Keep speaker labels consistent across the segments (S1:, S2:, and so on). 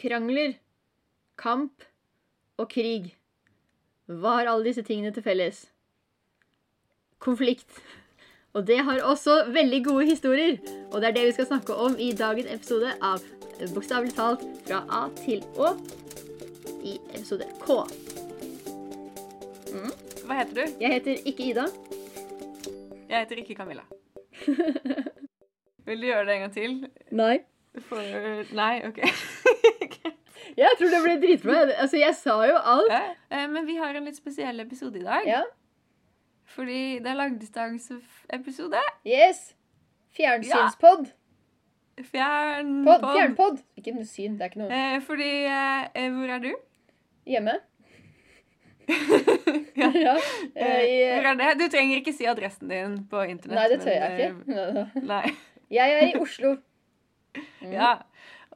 S1: krangler, kamp og krig. Hva har alle disse tingene til felles? Konflikt. Og det har også veldig gode historier. Og det er det vi skal snakke om i dagens episode av Bokstavelig talt fra A til Å i episode K.
S2: Hva heter du?
S1: Jeg heter ikke Ida.
S2: Jeg heter ikke Camilla. Vil du gjøre det en gang til?
S1: Nei.
S2: For Nei, OK.
S1: Jeg tror det blir dritbra. Altså, jeg sa jo alt.
S2: Ja, eh, Men vi har en litt spesiell episode i dag.
S1: Ja.
S2: Fordi det er langdistanseepisode.
S1: Yes. Fjernsynspod.
S2: Fjernpod.
S1: Fjernpod. Ikke noe syn, det er ikke noe
S2: Eh, fordi eh, Hvor er du?
S1: Hjemme.
S2: Ja.
S1: ja. I-?
S2: Du trenger ikke si adressen din på internett.
S1: Nei, det tør jeg
S2: men,
S1: ikke.
S2: Nei.
S1: Jeg er i Oslo. Mm.
S2: Ja.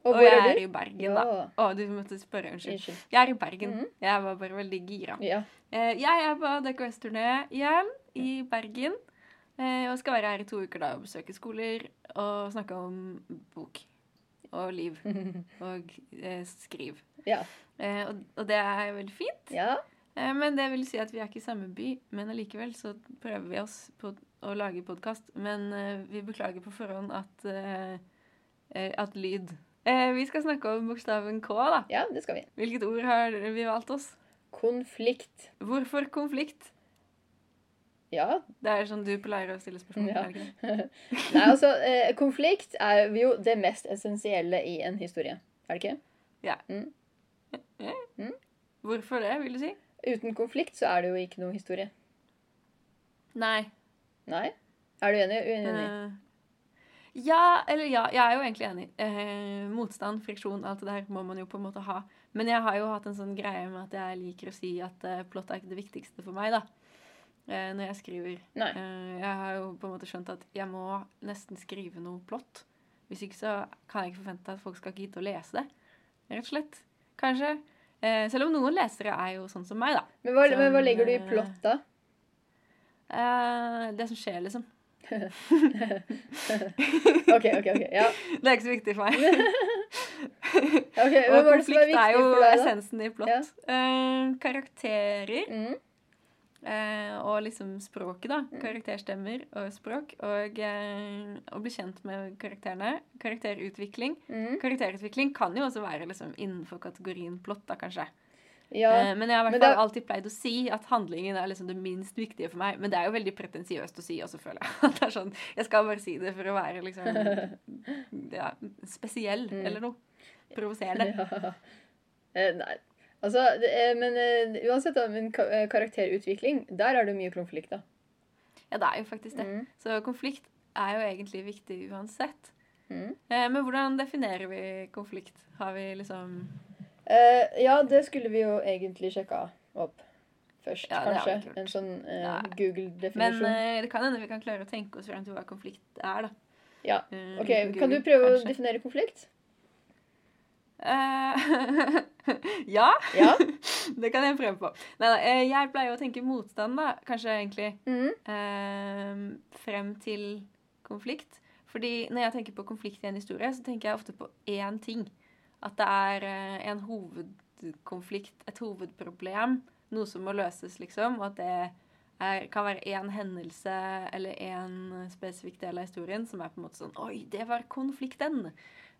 S1: Og
S2: Og, jeg
S1: er
S2: er i Bergen, da.
S1: Ja.
S2: Å, du måtte spørre. Unnskyld.
S1: Unnskyld.
S2: Jeg er i Bergen.
S1: Mhm.
S2: Jeg var bare veldig gira.
S1: Ja.
S2: Eh, jeg er på DKS-turné igjen i Bergen. Eh, og skal være her i to uker da og besøke skoler og snakke om bok og liv og eh, skriv.
S1: ja.
S2: Eh, og, og det er veldig fint.
S1: Ja.
S2: Eh, men det vil si at vi er ikke i samme by. Men allikevel så prøver vi oss på å lage podkast. Men eh, vi beklager på forhånd at, at lyd eh, Vi skal snakke om bokstaven K, da.
S1: ja, det skal vi.
S2: Hvilket ord har vi valgt oss?
S1: Konflikt.
S2: Hvorfor konflikt?
S1: Ja.
S2: Det er sånn du pleier å stille spørsmål.
S1: Ja.
S2: er?
S1: Nei, altså, eh, konflikt er jo det mest essensielle i en historie. Er det ikke? Ja.
S2: Hvorfor det, vil du si?
S1: Uten konflikt så er det jo ikke noe historie.
S2: Nei.
S1: Nei? Er du enig? Uenig?
S2: Eh, ja, eller ja. Jeg er jo egentlig enig. Eh, motstand, friksjon, alt det der må man jo på en måte ha. Men jeg har jo hatt en sånn greie med at jeg liker å si at eh, plott er ikke det viktigste for meg, da. Eh, når jeg skriver. Eh, jeg har jo på en måte skjønt at jeg må nesten skrive noe plott. Hvis ikke så kan jeg ikke forvente at folk skal gidde å lese det. Rett og slett. Kanskje. Eh, selv om noen lesere er jo sånn som meg, da.
S1: Men hva, men hva legger du i
S2: eh,
S1: plott, da?
S2: Eh, det som skjer, liksom.
S1: OK, OK. ok, ja.
S2: Det er ikke så viktig for meg.
S1: Ok,
S2: Og konflikt
S1: er,
S2: er jo
S1: deg,
S2: essensen i plott. Eh, karakterer
S1: Mm.
S2: eh, og liksom språket, da.
S1: Mm.
S2: Karakterstemmer og språk. Og eh, å bli kjent med karakterene. Karakterutvikling.
S1: Mm.
S2: Karakterutvikling kan jo også være liksom innenfor kategorien plott, da, kanskje.
S1: Ja.
S2: Eh, men jeg har i hvert fall alltid pleid å si at handlingen er liksom det minst viktige for meg. Men det er jo veldig pretensiøst å si også, føler jeg. Det er sånn, Jeg skal bare si det for å være liksom ja, spesiell
S1: Mm.
S2: eller noe. Provoserende.
S1: Ja. Eh, nei. Altså, det er, men uh, uansett, da, men eh, karakterutvikling, der er det mye konflikt, da.
S2: Ja, det er jo faktisk det.
S1: Mm.
S2: Så konflikt er jo egentlig viktig uansett.
S1: Mm.
S2: Eh, men hvordan definerer vi konflikt? Har vi liksom
S1: Eh, ja, det skulle vi jo egentlig sjekka opp først,
S2: Ja,
S1: kanskje. En sånn
S2: uh,
S1: Google-definisjon.
S2: eh, det kan hende vi kan klare å tenke oss frem til hva konflikt er, da.
S1: Ja. OK,
S2: Google,
S1: kan du
S2: prøve
S1: prøve å definere konflikt?
S2: Ja,
S1: Ja.
S2: det kan jeg prøve på. Nei da, jeg pleier å tenke motstand, da. Kanskje egentlig
S1: Mm.
S2: frem til konflikt. Fordi når jeg tenker på konflikt i en historie, så tenker jeg ofte på én ting. At det er eh, en hovedkonflikt, et hovedproblem, noe som må løses, liksom. Og at det er, kan være én hendelse eller én spesifikk del av historien som er på en måte sånn Oi, det var konflikten!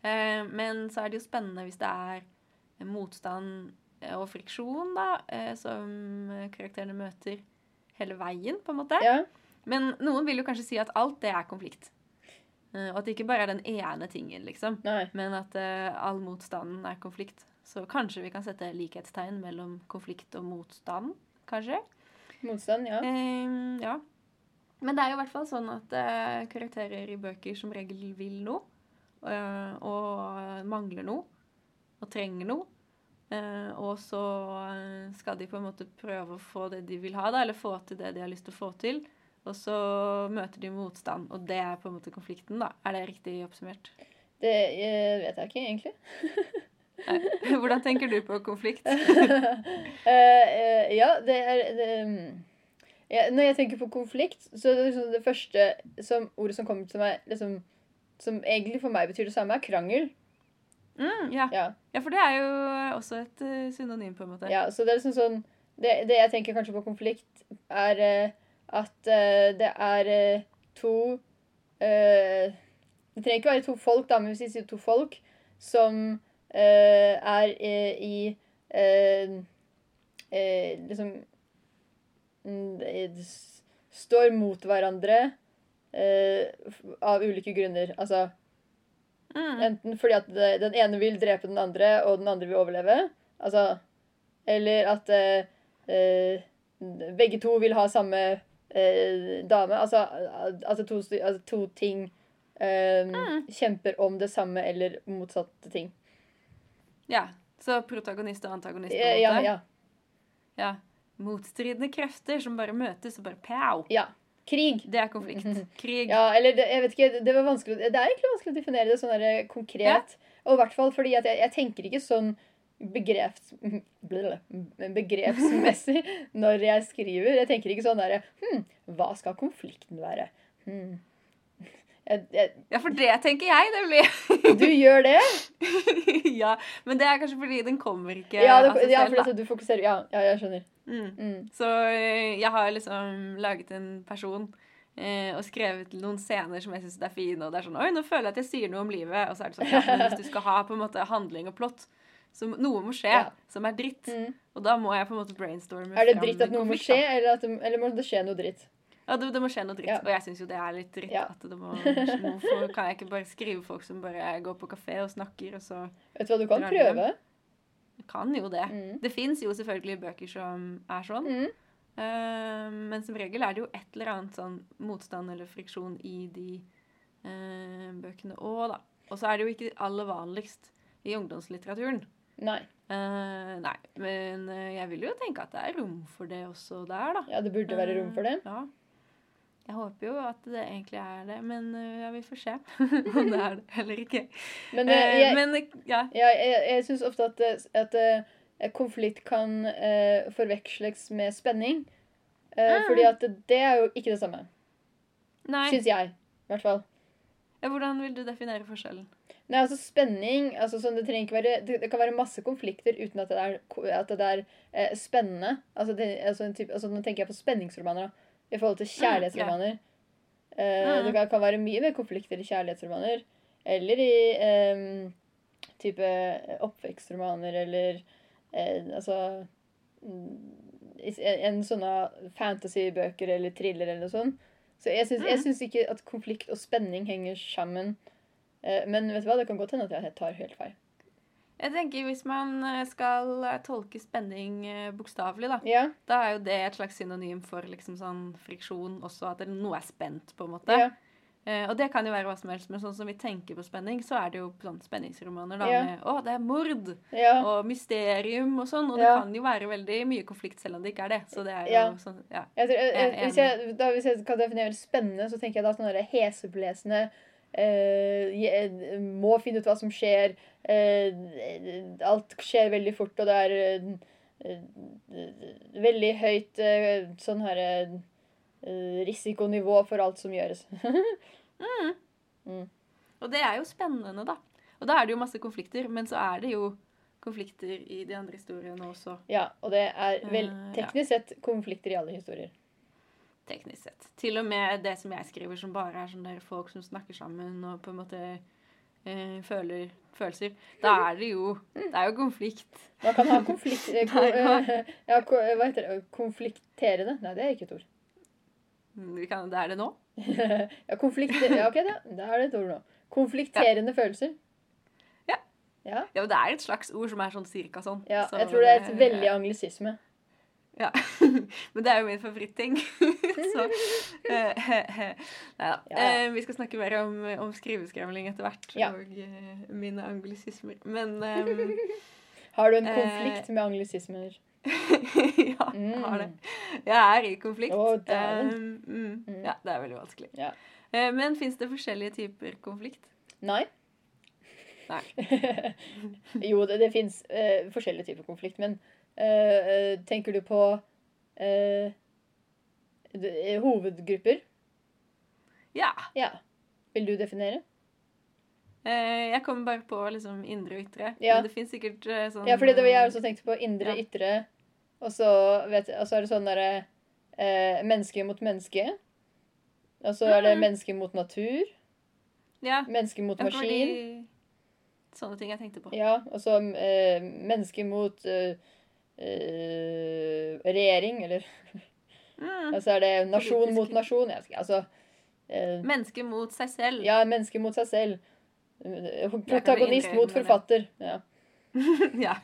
S2: Eh, men så er det jo spennende hvis det er motstand og friksjon, da, eh, som karakterene møter hele veien, på en måte.
S1: Ja.
S2: Men noen vil jo kanskje si at alt det er konflikt. Eh, Og at det ikke bare er den ene tingen, liksom.
S1: Nei.
S2: Men at uh, all motstanden er konflikt. Så kanskje vi kan sette likhetstegn mellom konflikt og motstand, kanskje.
S1: Motstand, ja.
S2: Eh, ja. Men det er jo i hvert fall sånn at uh, karakterer i bøker som regel vil noe. uh, og mangler noe. Og trenger noe. Og så skal de på en måte prøve å få det de vil ha, da, eller få til det de har lyst til å få til. Og så møter de motstand, og det er på en måte konflikten, da. Er det riktig oppsummert?
S1: Det eh, vet jeg ikke, egentlig.
S2: Hvordan tenker du på konflikt?
S1: Eh, eh, ja, det er det, mm, ja, Når jeg tenker på konflikt, så er det liksom det første som, ordet som kommer til meg liksom, Som egentlig for meg betyr det samme, er krangel.
S2: Mm, ja.
S1: Ja.
S2: ja, for det er jo også et synonym, på en måte.
S1: Ja, så det er liksom sånn Det, det jeg tenker kanskje på konflikt, er at eh, det er eh, to eh, Det trenger ikke være to folk, da, men hvis vi sier to folk som er i Liksom mm, Står mot hverandre av ulike grunner. Altså
S2: Mm.
S1: Enten fordi at den ene vil drepe den andre, og den andre vil overleve. Altså Eller at eh, begge to vil ha samme eh, dame. Altså altså, to, altså to ting eh, kjemper om det samme eller motsatte ting.
S2: Ja, Så protagonist og antagonist, på
S1: Eh,
S2: en måte?
S1: ja.
S2: Ja. Motstridende krefter som bare møtes og bare pow!
S1: ja. Krig.
S2: Det er konflikt. Krig.
S1: Ja, eller det, jeg vet ikke, det, var vanskelig Det er egentlig vanskelig å definere det sånn der konkret. Og i hvert fall fordi jeg, jeg tenker ikke sånn begreps, begrepsmessig når jeg skriver. Jeg tenker ikke sånn derre hm, Hva skal konflikten være? Hm. Jeg, jeg,
S2: Ja, for det tenker jeg, nemlig.
S1: du gjør det?
S2: ja, men det er kanskje fordi den kommer ikke
S1: Ja, det, ja
S2: selv,
S1: fordi
S2: da.
S1: du fokuserer Ja, ja jeg skjønner.
S2: Mm.
S1: Mm.
S2: Så eh, jeg har liksom laget en person eh, og skrevet noen scener som jeg syns er fine. Og det er sånn Oi, nå føler jeg at jeg sier noe om livet. Og så er det sånn ja, men hvis du skal ha på en måte handling og plott, så noe må skje
S1: Ja.
S2: som er dritt.
S1: Mm.
S2: Og da må jeg på en måte brainstorme
S1: Er det dritt at noe må skje, eller, det, eller må det skje noe dritt?
S2: Ja, det, det må skje noe dritt.
S1: Ja.
S2: Og jeg syns jo det er litt dritt.
S1: Ja.
S2: At det må, hvorfor kan jeg ikke bare skrive folk som bare går på kafé og snakker, og så
S1: Vet du hva, du kan prøve.
S2: Du kan jo det.
S1: Mm.
S2: Det fins jo selvfølgelig bøker som er sånn.
S1: Mm.
S2: Uh, men som regel er det jo et eller annet sånn motstand eller friksjon i de uh, bøkene òg, da. Og så er det jo ikke aller vanligst i ungdomslitteraturen.
S1: Nei.
S2: Uh, nei, men eh, jeg vil jo tenke at det er rom for det også der, da.
S1: Ja, det burde være rom for det.
S2: Uh, Ja. Jeg håper jo at det egentlig er det, men uh, ja, vi får se om det er det eller ikke.
S1: Men, jeg,
S2: men ja.
S1: Ja, jeg, jeg syns ofte at, at konflikt kan forveksles med spenning.
S2: Uh.
S1: Fordi at det er jo ikke det samme.
S2: Nei.
S1: Syns jeg. I hvert fall.
S2: Ja, hvordan vil du definere forskjellen?
S1: Nei, altså Spenning altså sånn, det, være, det, det kan være masse konflikter uten at det er, at det er eh, spennende. Altså, det, altså, en type, altså, Nå tenker jeg på spenningsromaner. da, I forhold til kjærlighetsromaner. Eh,
S2: Mm.
S1: Det kan, kan være mye mer konflikter i kjærlighetsromaner. Eller i eh, type oppvekstromaner, eller eh, altså mm, i- en sånne fantasybøker eller thriller eller noe sånt. Så jeg syns,
S2: Mm.
S1: ikke at konflikt og spenning henger sammen. Eh, Men vet du hva, det kan godt hende at jeg tar helt feil.
S2: Jeg tenker Hvis man eh, skal eh, tolke spenning eh, bokstavelig, da,
S1: Ja,
S2: da er jo det et slags synonym for liksom sånn friksjon også, at noe er spent, på en måte.
S1: ja,
S2: Eh, og det kan jo være hva som helst, men sånn som vi tenker på spenning, så er det jo sånn spenningsromaner da
S1: Ja.
S2: med Å, det er mord! Og mysterium og sånn. Og det kan jo være veldig mye konflikt selv om det ikke er det. Så det er jo
S1: Ja.
S2: sånn, ja.
S1: Jeg tror, jeg,
S2: Jeg
S1: hvis, da, hvis jeg kan definere spennende, så tenker jeg da sånn heseblesende eh, je- Må finne ut hva som skjer. eh, alt skjer veldig fort, og det er eh, eh, veldig høyt eh, sånn her eh, risikonivå for alt som gjøres.
S2: Og det er jo spennende, da. Og da er det jo masse konflikter, men så er det jo konflikter i de andre historiene også,
S1: ja, og det er vel
S2: Eh,
S1: teknisk sett konflikter i alle historier.
S2: Teknisk sett. Til og med det som jeg skriver, som bare er sånne der folk som snakker sammen og på en måte eh, føler følelser. Da er det jo Det er jo konflikt.
S1: Man kan ha konflikt... eh, eh, ja, ko, hva heter det? Konflikterende? Nei, det er ikke et ord.
S2: Vi kan, det er det nå.
S1: ja, konflikterende, Ja, ok, da, da er det et ord nå. Konflikterende følelser.
S2: Ja.
S1: Ja,
S2: Ja, men Det er et slags ord som er sånn cirka sånn.
S1: ja
S2: Så
S1: jeg tror det er et veldig anglisisme.
S2: Ja. Men det er jo min favoritting. Så eh, Nei da.
S1: Ja, ja.
S2: Eh, vi skal snakke mer om, om skriveskremling etter hvert.
S1: Ja.
S2: Og uh, mine anglisismer. Men um,
S1: Har du en konflikt med anglisismer?
S2: ja, jeg har det. Jeg er i konflikt.
S1: Dæven.
S2: Eh, mm,
S1: Mm.
S2: ja, det er veldig vanskelig.
S1: Ja.
S2: Men fins det forskjellige typer konflikt?
S1: Nei?
S2: Nei.
S1: jo, det, det fins forskjellige typer konflikt, men eh, eh, tenker du på uh, hovedgrupper?
S2: Ja.
S1: Ja. Vil du definere?
S2: Uh, jeg kommer bare på liksom indre og ytre.
S1: Ja.
S2: Men det fins sikkert sånn
S1: Ja, for det var jeg også tenkte på indre,
S2: Ja.
S1: ytre, og så, vet, og så er det sånn derre menneske mot menneske. Og så er det
S2: Mhm.
S1: menneske mot natur.
S2: Ja.
S1: Menneske mot
S2: ja,
S1: maskin.
S2: Sånne ting jeg tenkte på.
S1: Ja, og så menneske mot eh, eh, regjering, eller
S2: Mm.
S1: Altså er det nasjon
S2: Politisk.
S1: mot nasjon. Jeg altså uh,
S2: Menneske mot seg selv.
S1: Ja, menneske mot seg selv. Eh, Protagonist mot forfatter. Ja.
S2: ja.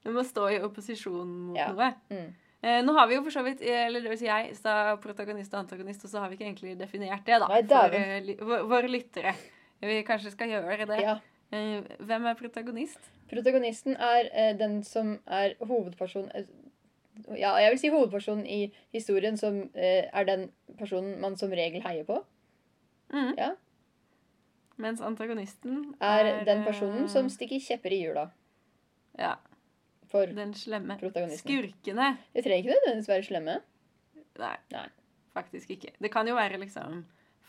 S2: Du må stå i opposisjon mot
S1: Ja.
S2: noe.
S1: Mm.
S2: Eh, nå har vi jo for så vidt, eller det vil si jeg, sa protagonist og antagonist, og så har vi ikke egentlig definert det, da.
S1: Nei,
S2: for li- våre lyttere. Vi kanskje skal gjøre det.
S1: ja.
S2: Eh, hvem er protagonist?
S1: Protagonisten er eh, den som er hovedperson eh, Ja, jeg vil si hovedpersonen i historien som eh, er den personen man som regel heier på.
S2: Mm.
S1: Ja.
S2: Mens antagonisten
S1: Er den
S2: eh,
S1: personen som stikker kjepper i hjula
S2: Ja,
S1: for
S2: den slemme. Skurkene.
S1: Det trenger ikke nødvendigvis være slemme.
S2: Nei,
S1: Nei.
S2: faktisk ikke. Det kan jo være liksom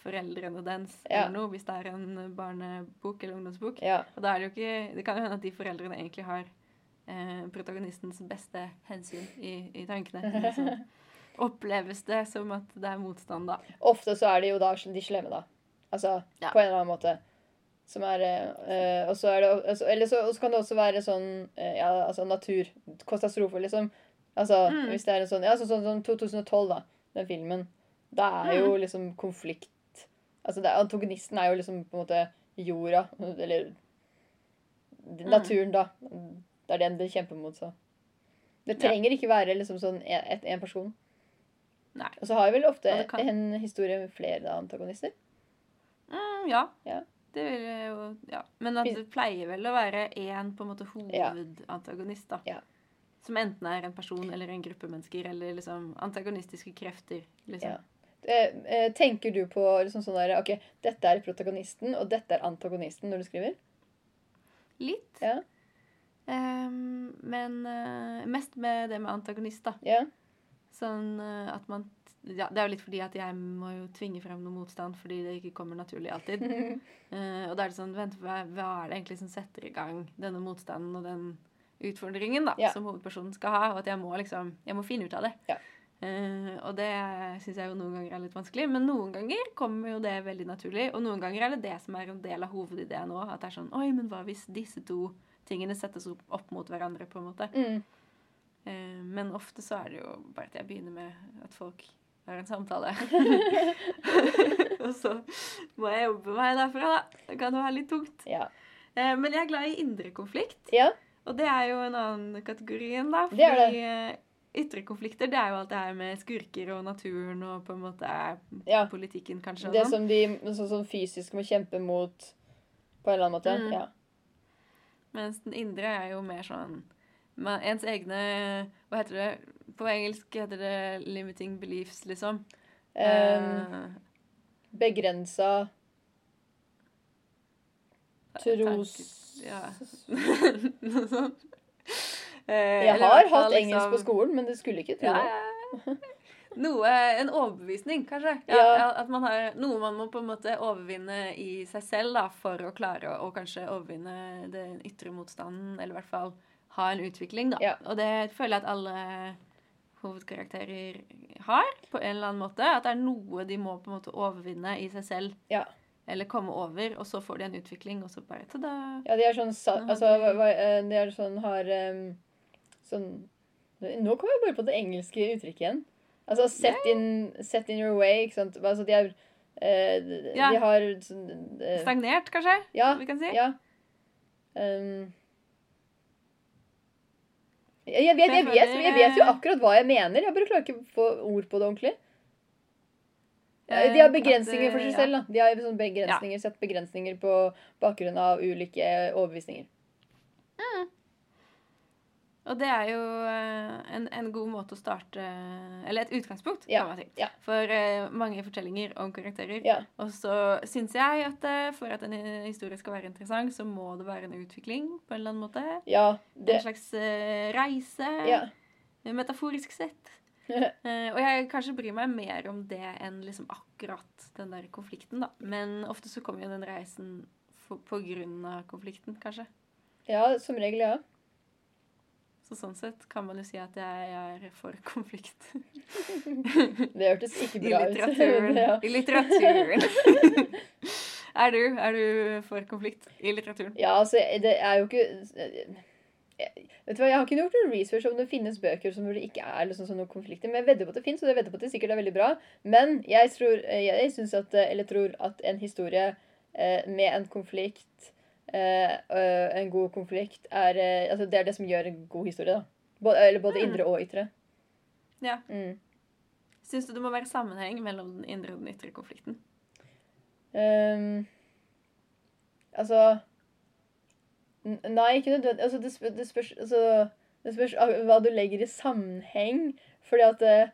S2: foreldrene dens
S1: Ja.
S2: eller noe, hvis det er en barnebok eller ungdomsbok.
S1: Ja.
S2: Og da er det jo ikke Det kan jo hende at de foreldrene egentlig har eh, protagonistens beste hensyn i, i tankene. Så oppleves det som at det er motstand, da.
S1: Ofte så er det jo da de slemme, da. Altså
S2: Ja.
S1: på en eller annen måte. Som er eh, Og så er det altså, Eller så, kan det også være sånn eh, Ja, altså naturkatastrofe, liksom. Altså
S2: Mm.
S1: hvis det er en sånn Ja, sånn som sånn, 2012, da. Den filmen. Da er jo
S2: Mm.
S1: liksom konflikt Altså det, antagonisten er jo liksom på en måte jorda. Eller
S2: Mm.
S1: naturen, da. Det er den det kjemper mot, så. Det
S2: Ja.
S1: trenger ikke være liksom sånn en, person.
S2: Nei.
S1: Og så har jeg vel ofte
S2: ja, kan-
S1: en historie med flere antagonister.
S2: Mm, ja.
S1: Ja.
S2: Det vil jo Ja. Men at det pleier vel å være én på en måte hovedantagonist, da.
S1: Ja.
S2: Som enten er en person eller en gruppe mennesker, eller liksom antagonistiske krefter. liksom.
S1: Eh, eh, tenker du på liksom sånn der, ok, dette er protagonisten, og dette er antagonisten når du skriver?
S2: Litt.
S1: Ja.
S2: Um, men uh, mest med det med antagonist, da.
S1: Ja.
S2: Sånn uh, at man ja, Det er jo litt fordi at jeg må jo tvinge frem noe motstand fordi det ikke kommer naturlig alltid. uh, og da er det sånn Vent, hva, hva er det egentlig som setter i gang denne motstanden og den utfordringen da,
S1: Ja.
S2: som hovedpersonen skal ha? Og at jeg må liksom Jeg må finne ut av det.
S1: Ja.
S2: Eh, og det syns jeg jo noen ganger er litt vanskelig. Men noen ganger kommer jo det veldig naturlig. Og noen ganger er det det som er en del av hovedideen òg. At det er sånn Oi, men hva hvis disse to tingene settes opp, opp mot hverandre, på en måte?
S1: Mm.
S2: Uh, men ofte så er det jo bare at jeg begynner med at folk har en samtale. og så må jeg jobbe meg derfra, da. Det kan jo være litt tungt.
S1: Ja.
S2: Uh, men jeg er glad i indre konflikt.
S1: ja.
S2: Og det er jo en annen kategori enn, da.
S1: Det er det.
S2: Ytre konflikter, det er jo alt det her med skurker og naturen og på en måte
S1: Ja.
S2: politikken, kanskje.
S1: Det
S2: sånn.
S1: som de sånn, sånn fysisk må kjempe mot på en eller annen måte.
S2: Mm.
S1: Ja.
S2: Mens den indre er jo mer sånn ens egne Hva heter det? På engelsk heter det 'limiting beliefs', liksom.
S1: Um,
S2: Eh,
S1: begrensa tros...
S2: Ja. Noe sånt. Eh,
S1: Jeg har hatt liksom... engelsk
S2: liksom-
S1: på skolen, men du skulle ikke tro det.
S2: Noe, en overbevisning, kanskje. Ja,
S1: Ja.
S2: At man har noe man må på en måte overvinne i seg selv da, for å klare å kanskje overvinne den ytre motstanden, eller i hvert fall ha en utvikling. da.
S1: Ja.
S2: Og det føler jeg at alle hovedkarakterer har, på en eller annen måte. At det er noe de må på en måte overvinne i seg selv.
S1: Ja.
S2: Eller komme over, og så får de en utvikling, og så bare ta-da.
S1: Ja, de er sånn Altså, eh, de er sånn har um, Sånn Nå kommer jeg bare på det engelske uttrykket igjen. Altså set in, set in your way, ikke sant. Altså, de er eh, de,
S2: Ja.
S1: de har sånn eh,
S2: Stagnert, kanskje?
S1: Ja.
S2: Vi kan si.
S1: Ja. Um, jeg, jeg, vet, jeg, vet, jeg vet jo akkurat hva jeg mener. Jeg bare klarer ikke å få ord på det ordentlig. De har
S2: Eh,
S1: begrensninger for seg selv. da. De har sånn begrensninger, sett begrensninger på bakgrunn av ulike overbevisninger.
S2: Og det er jo eh, en, en god måte å starte Eller et utgangspunkt,
S1: Ja,
S2: kan man si.
S1: ja.
S2: For uh, mange fortellinger om karakterer.
S1: Ja.
S2: Og så syns jeg at uh, for at en historie skal være interessant, så må det være en utvikling på en eller annen måte.
S1: Ja, det
S2: En slags uh, reise.
S1: Ja.
S2: Metaforisk sett. Og jeg kanskje bryr meg mer om det enn liksom akkurat den der konflikten, da. Men ofte så kommer jo den reisen for, på grunn av konflikten, kanskje.
S1: Ja, som regel, ja.
S2: Så sånn sett kan man jo si at jeg er for konflikt.
S1: Det hørtes ikke
S2: I
S1: bra ut.
S2: litteraturen.
S1: ja.
S2: I litteraturen. er, du, er du for konflikt i litteraturen?
S1: ja, altså, det er jo ikke jeg- Vet du hva, Jeg har ikke gjort noen research om det finnes bøker som hvor det ikke er liksom sånne konflikter, men jeg vedder på at det fins, og jeg vedder på at det sikkert er veldig bra. Men jeg tror, jeg, jeg synes at, eller tror at en historie eh, med en konflikt eh, En god konflikt er eh, altså Det er det som gjør en god historie, da. Både, eller både
S2: Mm.
S1: indre og ytre.
S2: Ja.
S1: Mm.
S2: Syns du det må være sammenheng mellom den indre og den ytre konflikten?
S1: Um, altså Nei, ikke nødvendig. Altså, det, det spørs altså, Det spørs hva du legger i sammenheng. Fordi at det,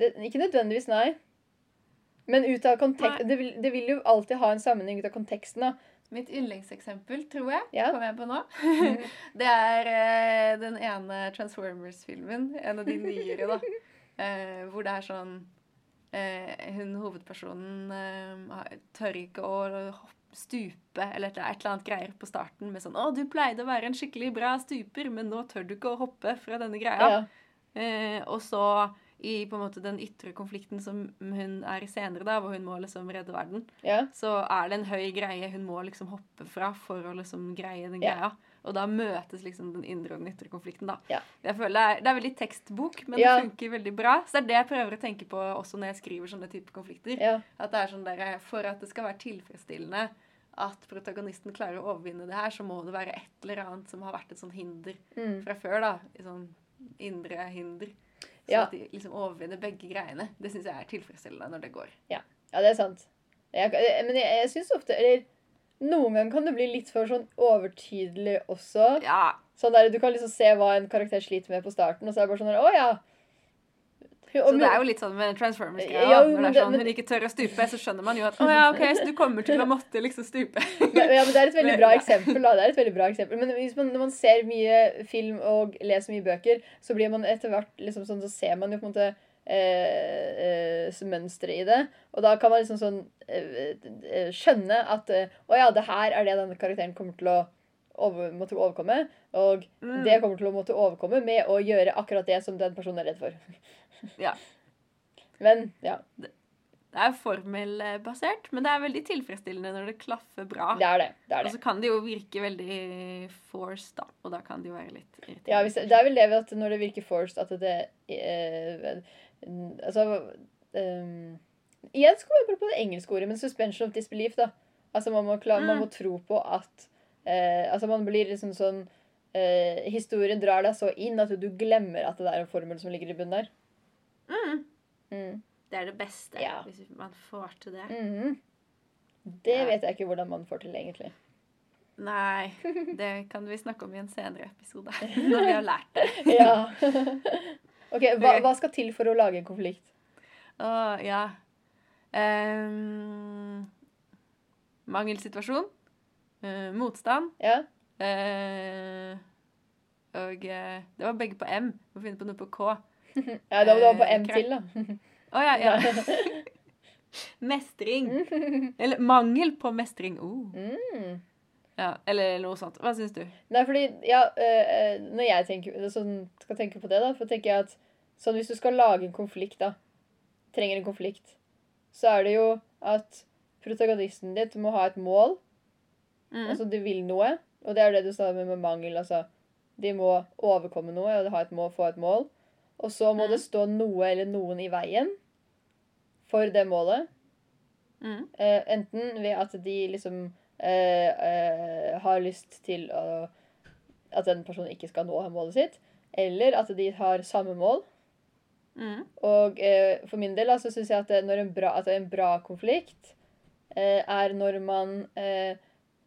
S1: det, Ikke nødvendigvis, nei. Men ut av kontekst det vil, det vil jo alltid ha en sammenheng ut av konteksten, da.
S2: Mitt yndlingseksempel, tror jeg,
S1: Ja.
S2: kom jeg på nå. det er eh, den ene Transformers-filmen. En av de nyere, da. Eh, hvor det er sånn eh, Hun hovedpersonen eh, tør ikke å stupe eller et, et eller annet greier på starten med sånn 'Å, du pleide å være en skikkelig bra stuper, men nå tør du ikke å hoppe fra denne greia'.
S1: Ja.
S2: Eh, og så i på en måte den ytre konflikten som hun er i senere, da, hvor hun må liksom redde verden,
S1: ja.
S2: så er det en høy greie hun må liksom hoppe fra for å liksom greie den
S1: Ja.
S2: greia. Og da møtes liksom den indre og den ytre konflikten, da.
S1: Ja.
S2: Jeg føler det er, det er veldig tekstbok, men det funker veldig bra. Så det er det jeg prøver å tenke på også når jeg skriver sånne typer konflikter. At det er sånn der, For at det skal være tilfredsstillende at protagonisten klarer å overvinne det her, så må det være et eller annet som har vært et sånn hinder
S1: Mm.
S2: fra før, da. Sånn indre hinder. Så
S1: Ja.
S2: at de liksom overvinner begge greiene. Det syns jeg er tilfredsstillende når det går.
S1: Ja, det er sant. Jeg, men jeg, jeg syns ofte Eller noen ganger kan det bli litt for sånn overtydelig også.
S2: Ja,
S1: Sånn der, Du kan liksom se hva en karakter sliter med på starten, og så er det bare sånn der, Å ja.
S2: Så det er jo litt sånn med Transformers-greia.
S1: Ja,
S2: Når det er sånn
S1: men-
S2: hun ikke tør å stupe, så skjønner man jo at å ja, ok, så du kommer til å måtte liksom stupe.
S1: Men, ja, men Det er et veldig bra eksempel. da, det er et veldig bra eksempel. Men man, når man ser mye film og leser mye bøker, så blir man etter hvert liksom sånn, så ser man jo på en måte eh, eh, mønsteret i det. Og da kan man liksom sånn eh, eh, skjønne at eh, å ja, det her er det denne karakteren kommer til å over, måtte overkomme. Og
S2: Mm.
S1: det kommer til å måtte overkomme med å gjøre akkurat det som den personen er redd for.
S2: Ja.
S1: Men ja,
S2: Det er formelbasert, men det er veldig tilfredsstillende når det klaffer bra.
S1: det er det. det, er det.
S2: Og så kan det jo virke veldig forced, da. Og da kan det jo være litt irriterende.
S1: Ja, hvis, det er vel det at når det virker forced, at det eh, Altså um, Igjen skal vi bare på det engelske ordet, men suspension of disbelief, da. Altså man må, kla- man
S2: Mm.
S1: må tro på at eh, Altså man blir liksom sånn eh, Historien drar deg så inn at du glemmer at det er en formel som ligger i bunnen der.
S2: Mm.
S1: Mm.
S2: Det er det beste,
S1: Ja.
S2: hvis man får til det.
S1: Mhm. Det
S2: Ja.
S1: vet jeg ikke hvordan man får til, egentlig.
S2: Nei, det kan vi snakke om i en senere episode. Når vi har lært det.
S1: Ja. ok, hva, hva skal til for å lage en konflikt?
S2: Å, ja. um, mangelsituasjon. Eh, motstand.
S1: Ja?
S2: Uh, og uh, Det var begge på M. Må finne på noe på K.
S1: ja da må du ha på M til, da.
S2: Å ja, ja. Mestring. Eller mangel på mestring. Oh.
S1: Mm.
S2: Ja, eller noe sånt. Hva syns du?
S1: Nei, fordi, ja, når jeg tenker, sånn, skal tenke på det, da, for tenker jeg at sånn, hvis du skal lage en konflikt, da, trenger en konflikt, så er det jo at protagonisten ditt må ha et mål,
S2: Mm.
S1: altså de vil noe, og det er det du sa med, med mangel, altså, de må overkomme noe, og ha et mål, få et mål, og så må
S2: Mm.
S1: det stå noe eller noen i veien for det målet,
S2: Mm.
S1: Eh, enten ved at de liksom eh, eh, har lyst til å, at den personen ikke skal nå målet sitt, eller at de har samme mål.
S2: Mm.
S1: Og eh, for min del altså, så syns jeg at, det, når en bra, at en bra konflikt eh, er når man eh,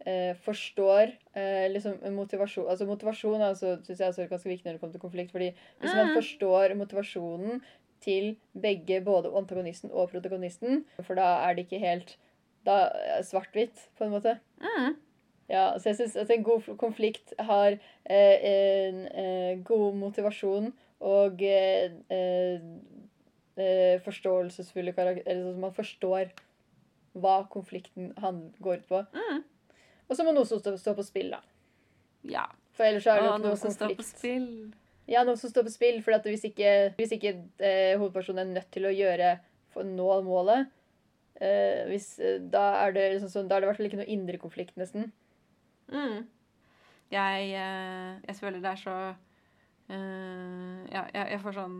S1: eh, forstår eh, liksom motivasjon Altså motivasjon altså, synes jeg er ganske viktig når det kommer til konflikt. fordi hvis man
S2: Mm.
S1: forstår motivasjonen til begge, både antagonisten og protagonisten, for da er det ikke helt da svart-hvitt, på en måte.
S2: Mm.
S1: Ja, så jeg syns at en god konflikt har eh, en eh, god motivasjon og eh, eh, eh, forståelsesfulle karakterer Eller sånn at man forstår hva konflikten han går ut på.
S2: Mm.
S1: Og så må noe som stå, stå på spill, da.
S2: Ja.
S1: For ellers er det jo ikke
S2: noe
S1: noe
S2: som står på spill.
S1: Ja, noe som står på spill. For hvis ikke, hvis ikke eh, hovedpersonen er nødt til å gjøre for å nå målet, eh, hvis, eh, da er det liksom sånn, da er det i hvert fall ikke noe indre konflikt, nesten.
S2: Mm. Jeg, eh, jeg føler det er så eh, Ja, jeg, jeg får sånn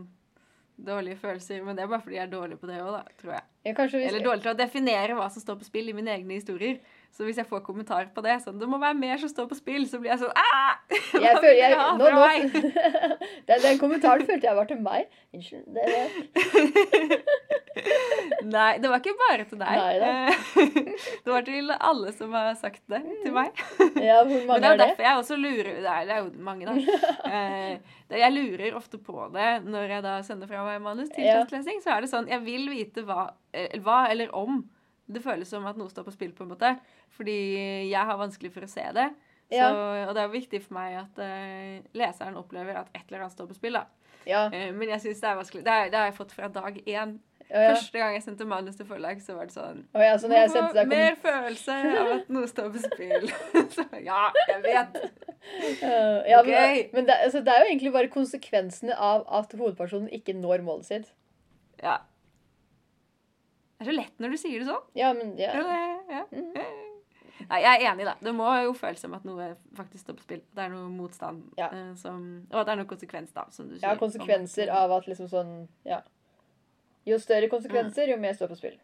S2: dårlige følelser, men det er bare fordi jeg er dårlig på det òg, da, tror jeg.
S1: Ja,
S2: Eller dårlig til å definere hva som står på spill i mine egne historier. Så hvis jeg får kommentar på det, sånn 'Det må være mer som står på spill', så blir jeg sånn «Ah!
S1: jeg føler, jeg, nå, nå,
S2: meg?»
S1: den, den kommentaren følte jeg var til meg. Unnskyld. Det.
S2: Nei, det var ikke bare til deg.
S1: Nei.
S2: Eh, det var til alle som har sagt det til meg.
S1: Ja, hvor
S2: Men
S1: mange
S2: det er
S1: er det?
S2: derfor jeg også lurer er, det er jo mange, da. Eh, jeg lurer ofte på det når jeg da sender fra meg manus til
S1: Ja.
S2: testlesing. Så er det sånn Jeg vil vite hva, eh, hva eller om det føles som at noe står på spill, på en måte. Fordi jeg har vanskelig for å se det. Så,
S1: Ja.
S2: Og det er viktig for meg at uh, leseren opplever at et eller annet står på spill. da.
S1: Ja,
S2: Uh, men jeg synes det er vanskelig. Det, er, det har jeg fått fra dag én.
S1: ja, ja.
S2: Første gang jeg sendte manus til forlag, så var det sånn
S1: ja, så når jeg sendte deg
S2: Mer følelse av at noe står på spill. så ja, jeg vet.
S1: Uh, ja, men, men det, altså, det er jo egentlig bare konsekvensene av at hovedpersonen ikke når målet sitt.
S2: Ja. Det er så lett når du sier det sånn.
S1: Ja, men ja.
S2: Ja, ja.
S1: Mhm.
S2: Nei, jeg er enig, da. Det må jo føles som at noe faktisk står på spill. Det er noe motstand.
S1: Ja.
S2: eh, som, og at det er noe konsekvens, da, som du sier.
S1: ja, konsekvenser av at liksom sånn Ja. Jo større konsekvenser, jo mer står på spill.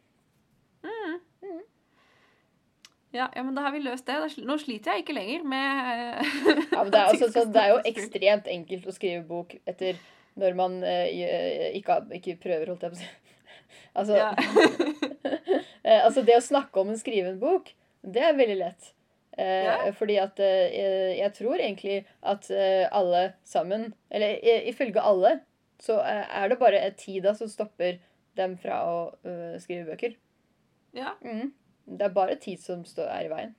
S2: Ja, ja, men da har vi løst det. Nå sliter jeg ikke lenger med eh,
S1: Ja, men det er, altså,
S2: skal
S1: sånn, det er jo ekstremt enkelt å skrive bok etter når man eh, ikke, ikke prøver, holdt jeg på å si. Altså,
S2: Ja.
S1: eh, altså, det å snakke om en skriven bok, det er veldig lett. Eh,
S2: Ja.
S1: Fordi at eh, jeg- tror egentlig at eh, alle sammen, eller ifølge alle, så er det bare tida som stopper dem fra å skrive bøker.
S2: ja.
S1: Mm. Det er bare tid som er i veien.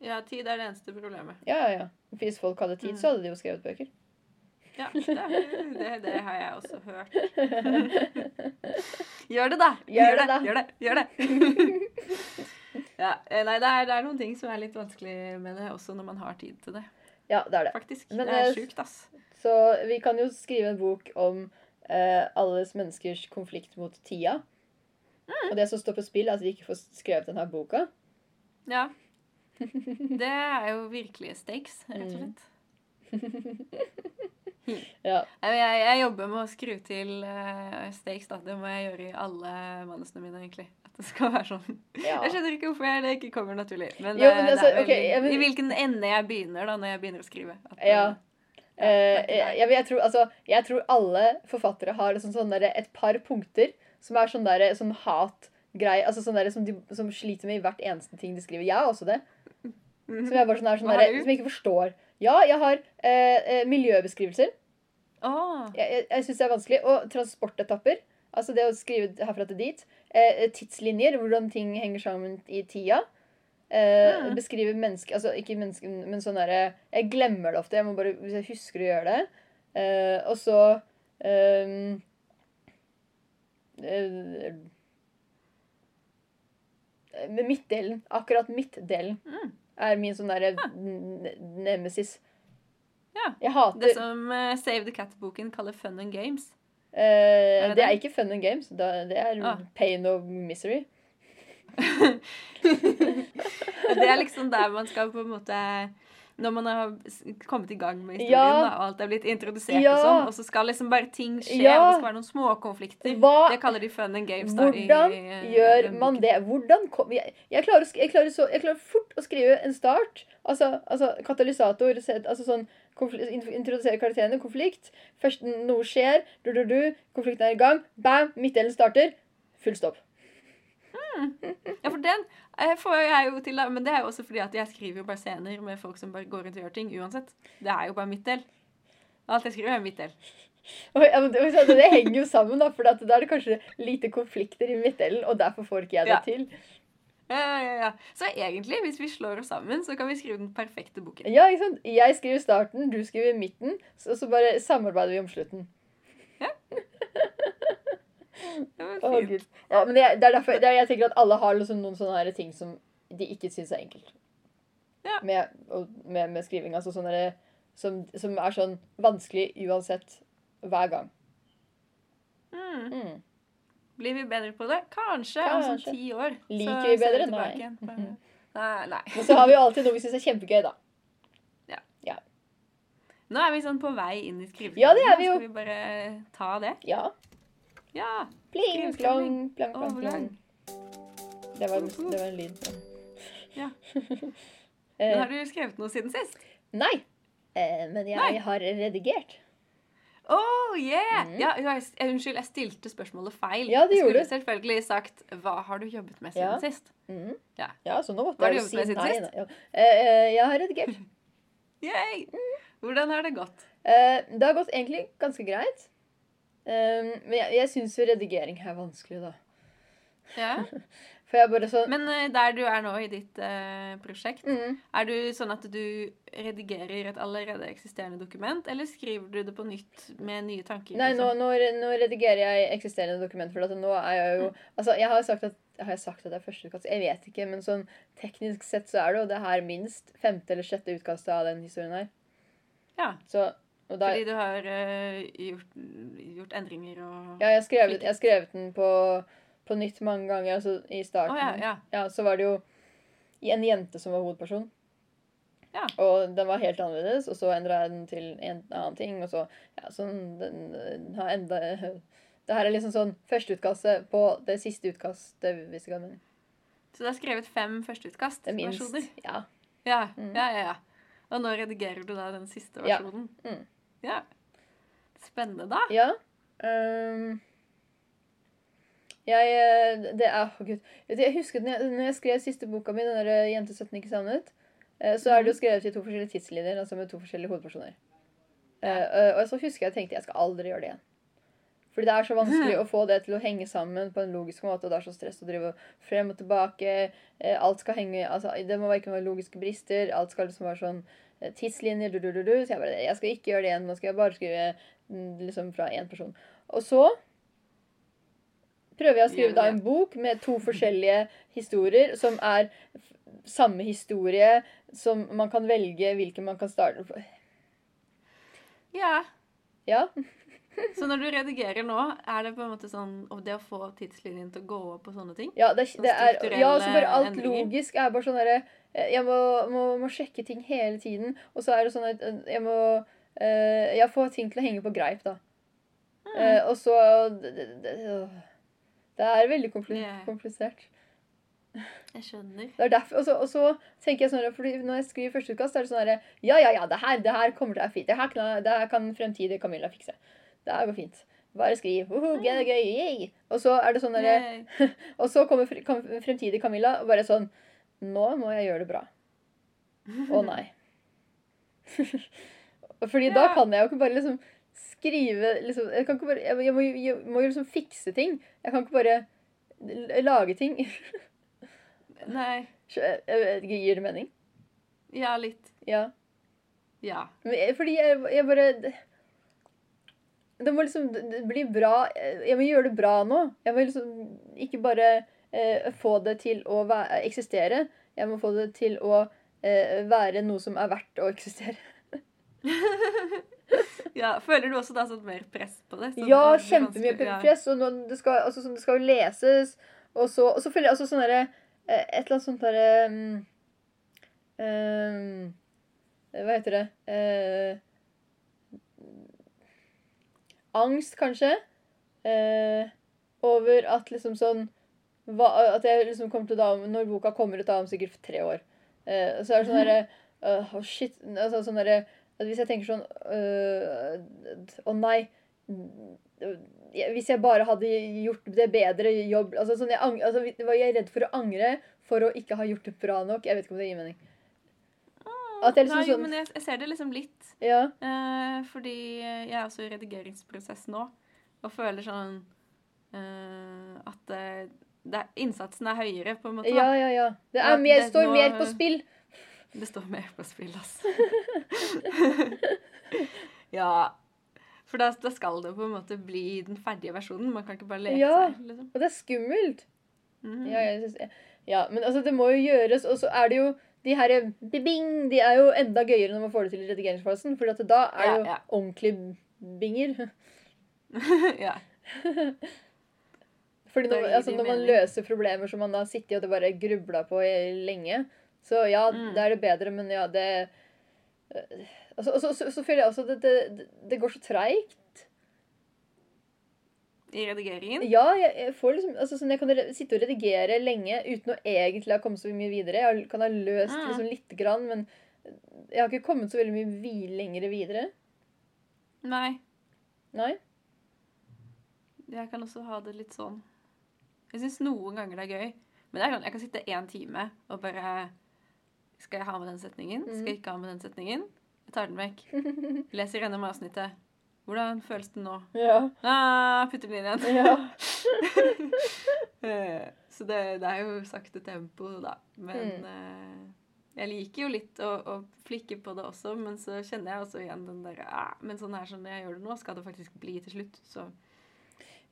S2: ja, tid er det eneste problemet.
S1: Ja, ja, ja. Hvis folk hadde tid,
S2: Mm.
S1: så hadde de jo skrevet bøker.
S2: Ja, det, det, det har jeg også hørt. Gjør det, da!
S1: Gjør det, da.
S2: Gjør det! Gjør det. ja, eh, nei, det er, det er noen ting som er litt vanskelig med det, også når man har tid til det.
S1: Ja, det er det.
S2: Faktisk.
S1: Men,
S2: det er
S1: eh,
S2: sjukt, ass.
S1: Så vi kan jo skrive en bok om eh, alles menneskers konflikt mot tida. Og det som står på spill, er at vi ikke får skrevet denne boka.
S2: Ja. Det er jo virkelige stakes, rett og slett.
S1: Mm.
S2: slett.
S1: Ja.
S2: Jeg, jeg jobber med å skru til uh, stakes, da. Det må jeg gjøre i alle manusene mine, egentlig. At det skal være sånn.
S1: ja.
S2: Jeg skjønner ikke hvorfor jeg, det ikke kommer naturlig. Men,
S1: Jo,
S2: eh,
S1: men altså,
S2: er
S1: okay,
S2: veldig,
S1: jeg men,
S2: i hvilken ende jeg begynner da, når jeg begynner å skrive. At, eh,
S1: Ja.
S2: Uh,
S1: Eh,
S2: er
S1: jeg, jeg, tror, altså, jeg tror alle forfattere har liksom sånn der, et par punkter som er sånn derre sånn hatgreie altså sånn som, de, som sliter med i hvert eneste ting de skriver. Jeg har også det.
S2: Mhm.
S1: Som jeg bare sånn er sånn
S2: du?
S1: Som jeg ikke forstår. Ja, jeg har eh, eh, miljøbeskrivelser.
S2: Ah.
S1: Jeg, jeg, jeg syns det er vanskelig. Og transportetapper. Altså det å skrive herfra til dit. Eh, tidslinjer, hvordan ting henger sammen i tida. Eh,
S2: Mm.
S1: Beskrive mennesker Altså ikke mennesker, men sånn derre Jeg glemmer det ofte. Jeg må bare, Hvis jeg husker å gjøre det. Eh, og så eh, Med midtdelen. Akkurat midtdelen
S2: Mm.
S1: Er min sånn derre ja. nemesis.
S2: Ja.
S1: Jeg hater
S2: det som uh, Save the Cat-boken kaller fun and games.
S1: Uh,
S2: Er det
S1: det er ikke fun and games. Det er
S2: Ah.
S1: pain of misery.
S2: det er liksom der man skal på en måte Når man har kommet i gang med historien,
S1: Ja.
S2: da, og alt er blitt introdusert
S1: Ja.
S2: og sånn, og så skal liksom bare ting skje,
S1: Ja.
S2: og det skal være noen småkonflikter. Det kaller de fun and games. da, i-
S1: hvordan
S2: i, eh,
S1: gjør
S2: i
S1: man det? Hvordan kom, jeg, jeg, klarer, jeg, klarer så, jeg klarer fort å skrive en start. Altså, altså katalysator. set- Altså sånn Introdusere karakterene. Konflikt. Først noe skjer. Du, du, du, konflikten er i gang. Bam! Midtdelen starter. Full stopp.
S2: Ja, for den får jeg jo til. Men det er jo også fordi at jeg skriver jo bare scener med folk som bare går rundt og gjør ting uansett. Det er jo bare mitt del. Alt jeg skriver, er mitt del.
S1: Ja, men det, det henger jo sammen, da. For da er det kanskje lite konflikter i midtdelen, og derfor får ikke jeg det
S2: Ja.
S1: til.
S2: Ja, ja, ja. Så egentlig, hvis vi slår oss sammen, så kan vi skrive den perfekte boken.
S1: Ja, ikke sant? Jeg skriver starten, du skriver midten, så, så bare samarbeider vi om slutten.
S2: Det var fint.
S1: Gud. Ja, men det, det er derfor det er, jeg tenker at alle har liksom noen sånne her ting som de ikke syns er enkelt.
S2: Ja.
S1: Med, med, med skriving. Altså sånne som, som er sånn vanskelig uansett hver gang.
S2: Mm.
S1: Mm.
S2: Blir vi bedre på det? Kanskje, om sånn ti år.
S1: Liker vi bedre? Nei. Mhm.
S2: Nei, nei.
S1: Men så har vi jo alltid noe vi syns er kjempegøy, da.
S2: Nå er vi sånn på vei inn i skriveprosessen.
S1: Ja, det er vi jo.
S2: Skal vi bare ta det?
S1: Ja.
S2: Ja.
S1: Pling, plong, plong,
S2: plong,
S1: plong. Det var, det var en lyd.
S2: Ja.
S1: Eh,
S2: Men har du skrevet noe siden sist?
S1: nei. Eh, men jeg
S2: Nei.
S1: har redigert.
S2: Oh, yeah!
S1: Mm.
S2: Ja, jeg, jeg, unnskyld, jeg stilte spørsmålet feil.
S1: Ja, det
S2: jeg
S1: gjorde
S2: skulle selvfølgelig sagt 'Hva har du jobbet med siden
S1: Ja.
S2: sist?'
S1: Mm.
S2: Ja.
S1: ja, så nå måtte jeg
S2: du
S1: jo si nei. Ja. Eh, eh, jeg har redigert.
S2: Yay! Hvordan har det gått?
S1: Uh, det har gått egentlig ganske greit. Um, men jeg, jeg syns jo redigering er vanskelig, da.
S2: Ja.
S1: Sånn
S2: Men eh, der du er nå i ditt uh, prosjekt,
S1: mm,
S2: er du sånn at du redigerer et allerede eksisterende dokument, eller skriver du det på nytt med nye tanker?
S1: Nei, nå,
S2: liksom?
S1: nå, nå redigerer jeg eksisterende dokument. For nå er jeg jo Altså, jeg har sagt at har jeg sagt at det er første utkast? Jeg vet ikke, men sånn teknisk sett så er det jo det her minst femte eller sjette utkastet av den historien her.
S2: Ja,
S1: Så da,
S2: fordi du har uh, gjort, gjort endringer og
S1: Ja, jeg har skrevet, skrevet den på, på nytt mange ganger. Altså i
S2: Å
S1: oh,
S2: ja, ja.
S1: Ja, så var det jo en jente som var hovedperson.
S2: Ja.
S1: Og den var helt annerledes, og så endra jeg den til en annen ting, og så Ja, sånn den, den har enda Det her er liksom sånn førsteutkastet på det siste utkastet, hvis jeg kan.
S2: Så du har skrevet fem førsteutkast?
S1: Det minst.
S2: versjoner?
S1: Ja.
S2: Ja,
S1: Mm.
S2: ja, ja, ja. Og nå redigerer du da den siste
S1: Ja.
S2: versjonen?
S1: Mm.
S2: Ja. Spennende, da.
S1: ja. Um, jeg eh, Det er Å, gud. Jeg husker når jeg, når jeg skrev siste boka mi, den der eh, 'Jente 17 ikke savnet', eh, så er det jo skrevet i to forskjellige tidslinjer, altså med to forskjellige hovedpersoner. Ja. Uh, og så husker jeg tenkte jeg skal aldri gjøre det igjen. Fordi det er så vanskelig å få det til å henge sammen på en logisk måte, og det er så stress å drive frem og tilbake. Eh, alt skal henge altså Det må ikke være logiske brister. Alt skal liksom være sånn eh, tidslinjer. Du, du, du, du. Så jeg bare Jeg skal ikke gjøre det igjen. Nå skal jeg bare skrive mm, liksom fra én person. Og så prøver jeg å skrive da en bok med to forskjellige historier som er samme historie, som man kan velge hvilken man kan starte på.
S2: Ja.
S1: Ja.
S2: Så når du redigerer nå, er det på en måte sånn og det å få tidslinjen til å gå opp og sånne ting?
S1: Ja, det, det er, ja, så bare alt
S2: endringer.
S1: logisk er bare sånn derre eh, Jeg må, må, må sjekke ting hele tiden. Og så er det sånn at eh, jeg må eh, Jeg får ting til å henge på greip, da.
S2: Mm.
S1: Og så det, det, det, er veldig komplisert.
S2: Jeg skjønner.
S1: Er og, så, tenker jeg sånn fordi Når jeg skriver førsteutkast, er det sånn herre Ja, ja, ja, det her, det her kommer til å være fint. Det her, kan- det her kan fremtidig Camilla fikse. Det går fint. Bare skriv. Uhu, er gøy, yay. Og så er det sånn derre Og så kommer fremtidig Camilla og bare sånn Nå må jeg gjøre det bra. Å nei. Fordi da kan jeg jo ikke bare liksom skrive liksom, Jeg kan ikke bare Jeg, jeg, må, jeg må jo liksom fikse ting. Jeg kan ikke bare lage ting.
S2: Nei.
S1: Gir det mening?
S2: Ja, litt.
S1: Ja.
S2: Ja.
S1: Fordi jeg, jeg bare det, må liksom bli bra. Jeg må gjøre det bra nå. Jeg må liksom ikke bare eh, få det til å eksistere. Jeg må få det til å eh, være noe som er verdt å eksistere.
S2: ja. Føler du også da sånn mer press på det? Sånn,
S1: Ja, kjempemye
S2: ja.
S1: press. Og det, skal, altså, sånn, det skal jo leses. Og så, og så føler jeg altså sånn derre eh, Et eller annet sånt derre mm, ehm, Hva heter det Eh, Angst, kanskje. Eh, over at liksom sånn hva, At jeg liksom kommer til da Når boka kommer ut da om sikkert tre år, eh, så er det sånn derre uh, oh, shit. Altså sånn derre at Hvis jeg tenker sånn Å uh, oh, nei. Hvis jeg bare hadde gjort det bedre jobb altså, sånn, jeg, altså, jeg redd for å angre for å ikke ha gjort det bra nok? Jeg vet ikke om det gir mening. At jeg liksom
S2: Nei, jo,
S1: sånn-
S2: men jeg, jeg ser det liksom litt.
S1: Ja.
S2: Eh, fordi jeg er også i redigeringsprosess nå, og føler sånn eh, at eh, det er, Innsatsen er høyere, på en måte.
S1: Ja, ja, ja. Det er mer,
S2: det
S1: står
S2: nå,
S1: mer på spill.
S2: Det står mer på spill, altså. ja. For da, da skal det på en måte bli den ferdige versjonen. Man kan ikke bare leke
S1: Ja.
S2: seg. liksom.
S1: Og det er skummelt.
S2: Mhm.
S1: Ja, jeg synes, ja, men altså, det må jo gjøres. Og så er det jo de her bing, de er jo enda gøyere når man får det til i redigeringsfasen. For da er det jo
S2: ja.
S1: ordentlig binger.
S2: ja.
S1: Fordi når, altså, når man løser problemer som man har sittet og det bare grubla på lenge, så ja,
S2: Mm.
S1: da er det bedre, men ja, det øh, altså, så, så, så føler jeg også at det, det, det går så treigt.
S2: I redigeringen.
S1: Ja, jeg, jeg får liksom altså, sånn, Jeg kan sitte og redigere lenge uten å egentlig ha kommet så mye videre. Jeg kan ha løst
S2: Mm.
S1: liksom lite grann, men jeg har ikke kommet så veldig mye vi lenger videre.
S2: Nei.
S1: Nei?
S2: Jeg kan også ha det litt sånn Jeg syns noen ganger det er gøy. Men det er sånn, jeg kan sitte én time og bare Skal jeg ha med den setningen? Skal jeg ikke ha med den setningen? Jeg tar den vekk. Leser gjennom avsnittet. Hvordan føles det nå?
S1: Ja.
S2: Ah, putter den inn igjen.
S1: ja.
S2: Eh, Så det, det er jo sakte tempo, da. Men
S1: Mm.
S2: eh, jeg liker jo litt å, å flikke på det også, men så kjenner jeg også igjen den derre ah, Men sånn her som jeg gjør det nå, skal det faktisk bli til slutt. Så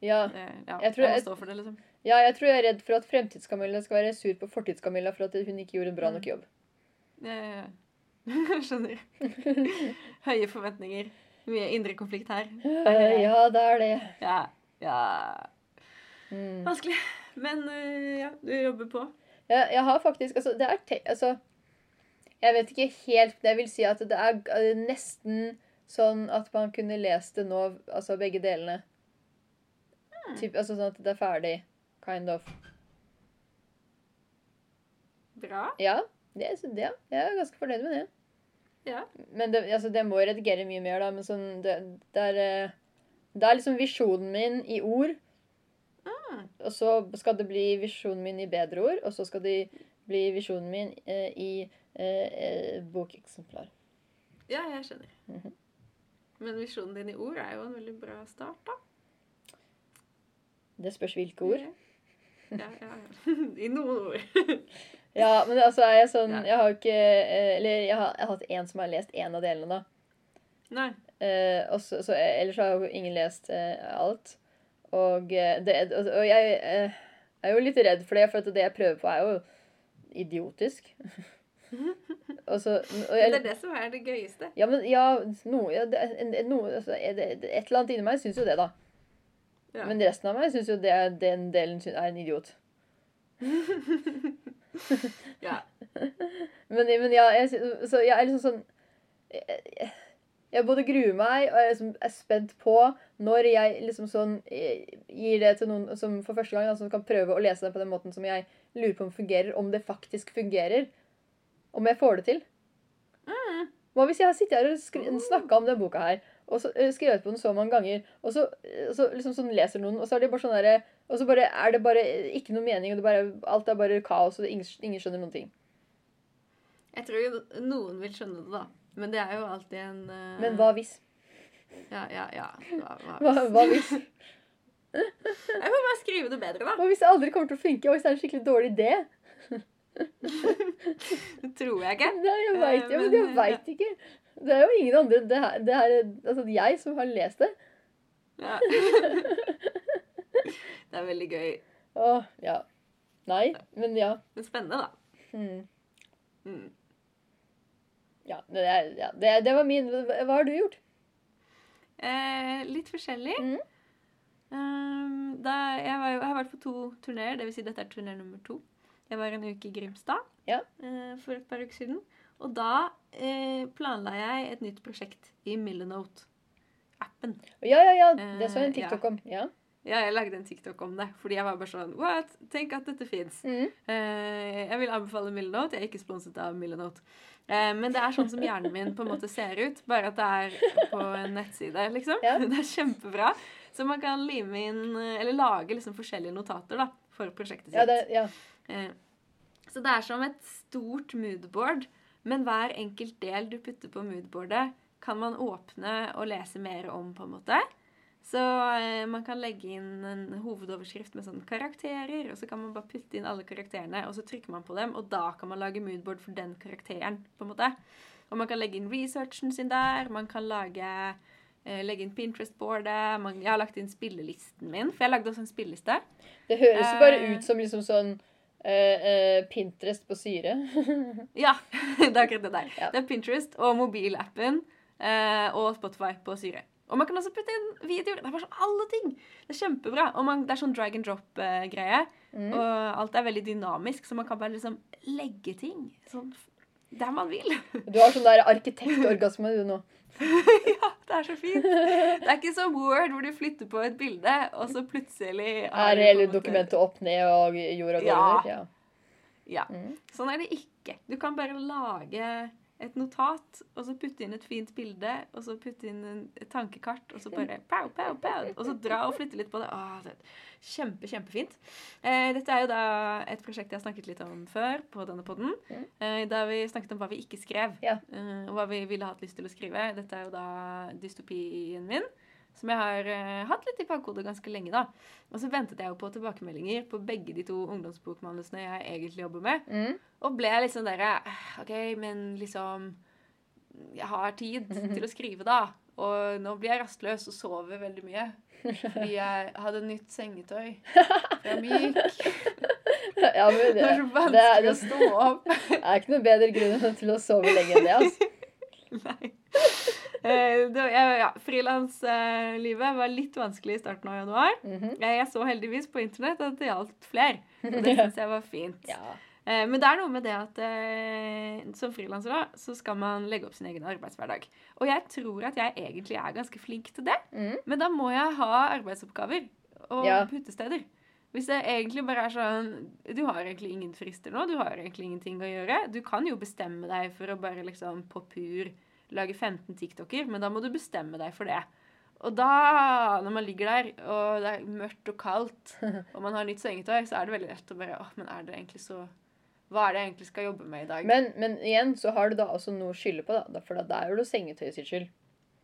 S1: ja.
S2: Eh, ja,
S1: Jeg tror jeg,
S2: jeg- det, liksom.
S1: Ja, jeg tror jeg er redd for at Fremtids-Camilla skal være sur på Fortids-Camilla for at hun ikke gjorde en bra
S2: Mm.
S1: nok jobb.
S2: Ja, jeg skjønner. Høye forventninger. Mye indre konflikt her.
S1: Eh, ja, det er det.
S2: Ja. ja.
S1: Mm.
S2: Vanskelig. Men eh, ja, du jobber på.
S1: Jeg, jeg har faktisk Altså, det er Altså, jeg vet ikke helt Jeg vil si at det er eh, nesten sånn at man kunne lest det nå, altså begge delene. Typ, altså sånn at det er ferdig. Kind of.
S2: Bra.
S1: Ja, det, det, jeg er ganske fornøyd med det.
S2: Ja.
S1: Men det, altså, det må redigere mye mer, da. Men sånn Det, det er eh, Det er liksom visjonen min i ord.
S2: Ah.
S1: Og så skal det bli visjonen min i bedre ord. Og så skal det bli visjonen min eh, i eh, eh, bokeksemplar.
S2: Ja, jeg skjønner.
S1: Mhm.
S2: Men visjonen din i ord er jo en veldig bra start, da.
S1: Det spørs hvilke ord.
S2: Ja, ja, ja. I noen ord.
S1: Ja, men altså er jeg sånn. Jeg har ikke eh, Eller jeg har, jeg har hatt én som har lest én av delene, da.
S2: Nei.
S1: Eh, også, så, ellers har jo ingen lest eh, alt. Og, eh, det, og jeg eh, er jo litt redd for det, for det jeg prøver på, er jo idiotisk. og så og
S2: Men
S1: jeg,
S2: det er det som er det gøyeste.
S1: Ja, men ja, noe, ja, det, noe altså, det, Et eller annet inni meg syns jo det, da.
S2: Ja.
S1: Men resten av meg syns jo det, den delen er en idiot.
S2: ja.
S1: Men, men ja, jeg, så jeg er liksom sånn jeg, jeg- både gruer meg og jeg liksom er spent på når jeg liksom sånn eh, gir det til noen som for første gang da, som kan prøve å lese det på den måten som jeg lurer på om fungerer, om det faktisk fungerer. Om jeg får det til.
S2: Mm.
S1: Hva hvis jeg har sittet her og snakka om denne boka her, og så eh, skrevet på den så mange ganger, og så, eh, så liksom sånn leser noen, og så er det bare sånn derre Og så bare er det bare ikke noe mening, og det bare, alt er bare kaos, og det, ingen, ingen skjønner noen ting.
S2: Jeg tror jo noen vil skjønne det, da. Men det er jo alltid en uh...
S1: Men hva hvis?
S2: Ja, ja, ja. Hva, hva,
S1: Hva, hva hvis?
S2: Jeg får bare skrive det bedre, da.
S1: Hva hvis det aldri kommer til å funke, og hvis det er en skikkelig dårlig idé?
S2: Det tror jeg ikke.
S1: Nei, jeg veit ja, men jeg vet ikke. Det er jo ingen andre Det her, det her er altså jeg som har lest det.
S2: Ja. Det er veldig gøy.
S1: Åh, ja. Nei, men ja.
S2: Men spennende, da.
S1: Mm.
S2: Mm.
S1: Ja, det, er, ja. Det, det var min hva har du gjort?
S2: Eh, litt forskjellig.
S1: Mm.
S2: Um, da, jeg, var jeg har vært på to turneer, dvs. Si dette er turné nummer to. Jeg var en uke i Grimstad
S1: Ja.
S2: eh, for et par uker siden. Og da eh, planla jeg et nytt prosjekt i Millenote-appen.
S1: Ja, ja, ja. Det så jeg en
S2: Eh, ja.
S1: TikTok om. Ja.
S2: Ja, jeg lagde en TikTok om det, fordi jeg var bare sånn What? Tenk at dette fins.
S1: Mm.
S2: Eh, jeg vil anbefale Millenote. Jeg er ikke sponset av Millenote. Eh, men det er sånn som hjernen min på en måte ser ut, bare at det er på en nettside, liksom.
S1: Ja.
S2: Det er kjempebra. Så man kan lime inn, eller lage liksom forskjellige notater da, for prosjektet sitt.
S1: ja, det, ja.
S2: Eh, så det er som et stort moodboard, men hver enkelt del du putter på moodboardet, kan man åpne og lese mer om, på en måte. Så eh, man kan legge inn en hovedoverskrift med sånne karakterer, og så kan man bare putte inn alle karakterene, og så trykker man på dem, og da kan man lage moodboard for den karakteren, på en måte. Og man kan legge inn researchen sin der, man kan lage eh, legge inn Pinterest-boardet. Jeg har lagt inn spillelisten min, for jeg lagde også en spilleliste.
S1: Det høres jo bare
S2: Eh.
S1: ut som liksom sånn eh, eh, Pinterest på syre.
S2: Ja, det er akkurat det der.
S1: Ja.
S2: Det er Pinterest og mobilappen uh, og Spotify på syre. Og man kan også putte inn videoer. Det er bare sånn alle ting. Det er kjempebra. Og man, det er sånn drag and drop-greie.
S1: Mm.
S2: Og alt er veldig dynamisk, så man kan bare liksom legge ting sånn der man vil.
S1: Du har sånn der arkitektorgasme du nå.
S2: ja, det er så fint. Det er ikke som Word, hvor du flytter på et bilde, og så plutselig
S1: Er hele
S2: måte-
S1: dokumentet opp ned og jorda går
S2: Ja.
S1: under? Ja.
S2: Ja.
S1: Mm.
S2: Sånn er det ikke. Du kan bare lage et notat, og så putte inn et fint bilde, og så putte inn en, et tankekart, og så bare pow, pow, pow, og så dra og flytte litt på det. Åh, det er kjempe, kjempefint. Eh, dette er jo da et prosjekt jeg har snakket litt om før på denne podden,
S1: Mm.
S2: eh, da vi snakket om hva vi ikke skrev, eh, og hva vi ville hatt lyst til å skrive. Dette er jo da dystopien min, som jeg har eh, hatt litt i bakhodet ganske lenge da. Og så ventet jeg jo på tilbakemeldinger på begge de to ungdomsbokmanusene jeg egentlig jobber med.
S1: Mm.
S2: Og ble jeg liksom derre OK, men liksom Jeg har tid til å skrive, da. Og nå blir jeg rastløs og sover veldig mye. Fordi jeg hadde nytt sengetøy fra Myk.
S1: ja, men
S2: Det
S1: det,
S2: er så
S1: det,
S2: vanskelig
S1: det,
S2: å stå opp.
S1: det er ikke noe bedre grunn til å sove lenge enn det. altså.
S2: Nei. Eh, ja, Frilanslivet var litt vanskelig i starten av januar.
S1: Mm
S2: Jeg, jeg så heldigvis på internett at det gjaldt flere. Og det syns jeg var fint.
S1: Ja.
S2: Eh, Men det er noe med det at som frilanser så skal man legge opp sin egen arbeidshverdag. Og jeg tror at jeg egentlig er ganske flink til det,
S1: Mm.
S2: men da må jeg ha arbeidsoppgaver og
S1: Ja.
S2: puttesteder. Hvis det egentlig bare er sånn Du har egentlig ingen frister nå, du har egentlig ingenting å gjøre. Du kan jo bestemme deg for å bare liksom på pur lage 15 TikToker, men da må du bestemme deg for det. Og da, når man ligger der, og det er mørkt og kaldt, og man har nytt sengetøy, så er det veldig lett å bare Åh, men er det egentlig så Hva er det jeg egentlig skal jobbe med i dag?
S1: Men, men igjen så har du da også noe å skylde på, da. For da er det sengetøyet sitt skyld.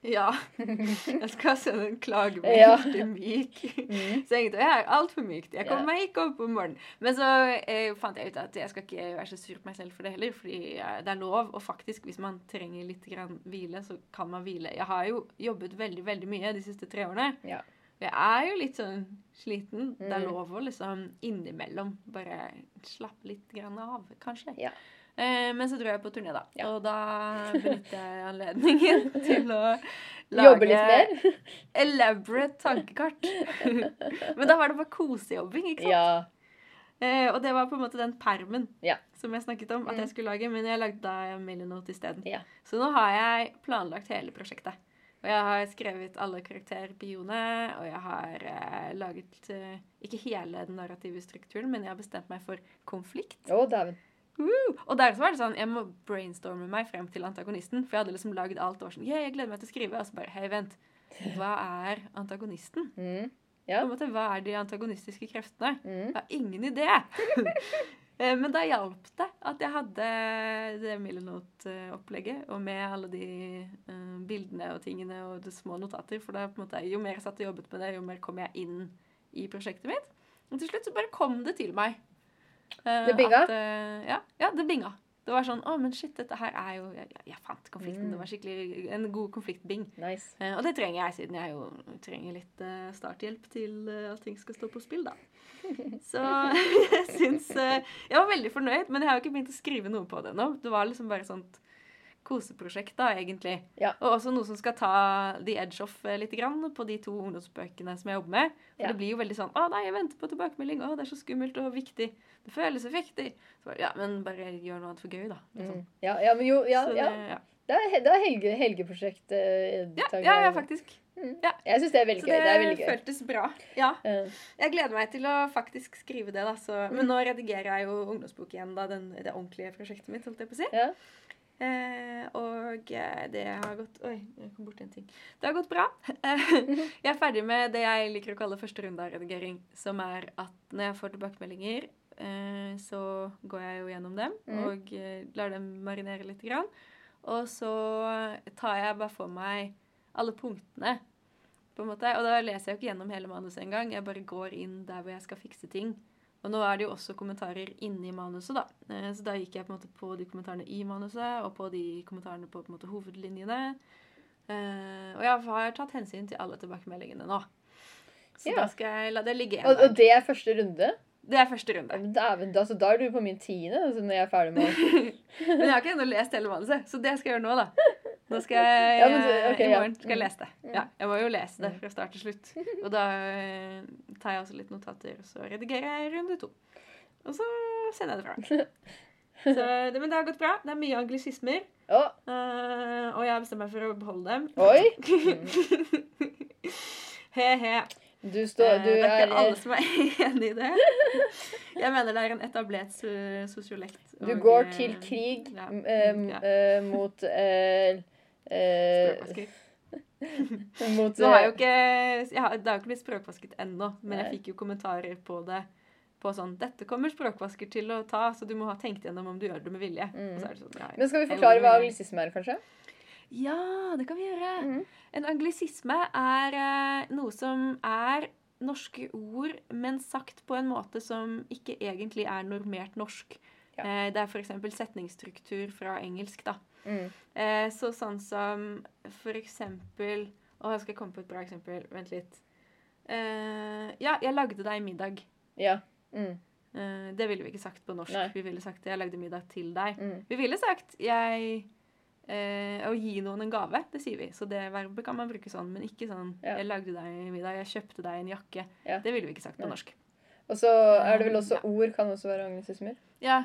S2: Ja. Jeg skal sende en klagemelding
S1: Ja.
S2: til Myk.
S1: Mm.
S2: jeg er altfor mykt. Jeg kommer meg ikke opp om morgenen. Men så eh, fant jeg ut at jeg skal ikke være så sur på meg selv for det heller. Fordi eh, det er lov. Og faktisk, hvis man trenger litt grann hvile, så kan man hvile. Jeg har jo jobbet veldig, veldig mye de siste tre årene.
S1: Ja.
S2: Jeg er jo litt sånn sliten. Det er
S1: Mm.
S2: lov å liksom innimellom bare slappe litt grann av, kanskje.
S1: Ja.
S2: Eh, men så dro jeg på turné, da.
S1: Ja.
S2: Og da benytter jeg anledningen til å lage
S1: Jobbe litt mer?
S2: elaborate tankekart. men da var det bare kosejobbing, ikke sant?
S1: Ja.
S2: Eh, og det var på en måte den permen
S1: Ja.
S2: som jeg snakket om at
S1: Mm.
S2: jeg skulle lage, men jeg lagde da Millionote isteden.
S1: Ja.
S2: Så nå har jeg planlagt hele prosjektet. Og jeg har skrevet alle karakterbioene, og jeg har eh, laget eh, ikke hele den narrative strukturen, men jeg har bestemt meg for konflikt.
S1: Å, dæven.
S2: Woo! Og der så var det sånn, jeg må brainstorme meg frem til antagonisten, for jeg hadde liksom lagd alt og var sånn, yeah, jeg gleder meg til å skrive, og så bare, hei, vent, hva er antagonisten?
S1: Mm. Ja.
S2: måte, hva er de antagonistiske kreftene?
S1: Mm.
S2: Jeg har ingen idé. Eh, Men da hjalp det at jeg hadde det Millenot-opplegget, og med alle de uh, bildene og tingene og de små notater. For da på en måte, jo mer jeg satt og jobbet med det, jo mer kom jeg inn i prosjektet mitt. Og til slutt så bare kom det til meg. Eh,
S1: Det binga?
S2: At, eh, ja, ja, det binga. Det var sånn Å, men shit, dette her er jo Jeg, jeg fant konflikten.
S1: Mm.
S2: Det var skikkelig en god konfliktbing.
S1: Nice.
S2: Eh, og det trenger jeg, siden jeg jo trenger litt eh, starthjelp til eh, at ting skal stå på spill, da. Så jeg syns eh, Jeg var veldig fornøyd, men jeg har jo ikke begynt å skrive noe på det ennå. Det var liksom bare sånt koseprosjekt, da, egentlig.
S1: Ja.
S2: Og også noe som skal ta the edge off eh, litt grann på de to ungdomsbøkene som jeg jobber med. For
S1: Ja.
S2: det blir jo veldig sånn Å, nei, jeg venter på tilbakemelding. Å, det er så skummelt og viktig. Det føles så viktig. Så bare, ja, men bare gjør noe annet for gøy, da. Liksom.
S1: Mm. Ja, ja, men jo Ja,
S2: Så
S1: ja.
S2: ja.
S1: Det er, det er helge, helgeprosjekt. eh,
S2: Ja, ja, ja, faktisk.
S1: Jeg syns det er veldig
S2: Så
S1: gøy.
S2: det,
S1: Det er veldig gøy.
S2: føltes bra. Ja.
S1: Uh.
S2: Jeg gleder meg til å faktisk skrive det, da. Så,
S1: Mm.
S2: men nå redigerer jeg jo ungdomsbok igjen, da. Den, det ordentlige prosjektet mitt, holdt jeg på å si.
S1: ja.
S2: Eh, og eh, det har gått Oi, jeg kom borti en ting. Det har gått bra. Jeg er ferdig med det jeg liker å kalle første runde av redigering, som er at når jeg får tilbakemeldinger, eh, så går jeg jo gjennom dem
S1: Mm.
S2: og eh, lar dem marinere litt. Grann. Og så tar jeg bare for meg alle punktene på en måte. Og da leser jeg jo ikke gjennom hele manuset engang. Jeg bare går inn der hvor jeg skal fikse ting. Og nå er det jo også kommentarer inni manuset, da. Eh, Så da gikk jeg på en måte på de kommentarene i manuset, og på de kommentarene på, på en måte hovedlinjene. Eh, Og jeg har tatt hensyn til alle tilbakemeldingene nå. Så
S1: Ja.
S2: da skal jeg la det ligge igjen.
S1: Og, og det er første runde?
S2: Det er første runde.
S1: Dæven, da, da er du på min tiende altså når jeg er ferdig med
S2: Men jeg har ikke ennå lest hele manuset, så det skal jeg gjøre nå, da. Nå skal jeg,
S1: Ja, men okay,
S2: I morgen skal jeg lese det.
S1: Mm.
S2: Ja, jeg må jo lese det fra start til slutt. Og da eh, tar jeg også litt notater, og så redigerer jeg runde to. Og så sender jeg det fra. Så, det, men det har gått bra. Det er mye anglisismer.
S1: Oh.
S2: Uh, og jeg har bestemt meg for å beholde dem.
S1: oi! Mm.
S2: He-he.
S1: Du, står, du
S2: uh, det er
S1: er
S2: ikke alle som er enig i det. Jeg mener det er en etablert sosiolekt.
S1: Du går
S2: eh,
S1: til krig
S2: ja,
S1: eh, eh, mot eh, eh,
S2: Språkvasker.
S1: Mot
S2: har jeg
S1: eh,
S2: ikke jeg har, Det har jo ikke blitt språkvasket ennå, men jeg fikk jo kommentarer på det. På sånn 'Dette kommer språkvasker til å ta, så du må ha tenkt gjennom om du gjør det med vilje'.
S1: Mm.
S2: Er det sånn, ja,
S1: Men skal vi forklare hva anglisisme er, kanskje?
S2: Ja, det kan vi gjøre.
S1: Mm.
S2: En anglisisme er eh, noe som er norske ord, men sagt på en måte som ikke egentlig er normert norsk.
S1: Ja.
S2: Eh, det er f.eks. setningsstruktur fra engelsk, da.
S1: Mm.
S2: Eh, så sånn som eksempel Å, jeg skal komme på et bra eksempel. Vent litt. Eh, ja, jeg lagde deg middag.
S1: Ja. Mm.
S2: Eh, det ville vi ikke sagt på norsk.
S1: Nei.
S2: Vi ville sagt 'jeg lagde middag til deg'.
S1: Mm.
S2: Vi ville sagt 'jeg Å gi noen en gave. Det sier vi. Så det verbet kan man bruke sånn. Men ikke sånn
S1: Ja.
S2: 'jeg lagde deg middag', 'jeg kjøpte deg en jakke'.
S1: Ja.
S2: Det ville vi ikke sagt på norsk.
S1: Og så er det vel også
S2: Ja.
S1: ord kan også være agnesismer?
S2: Ja.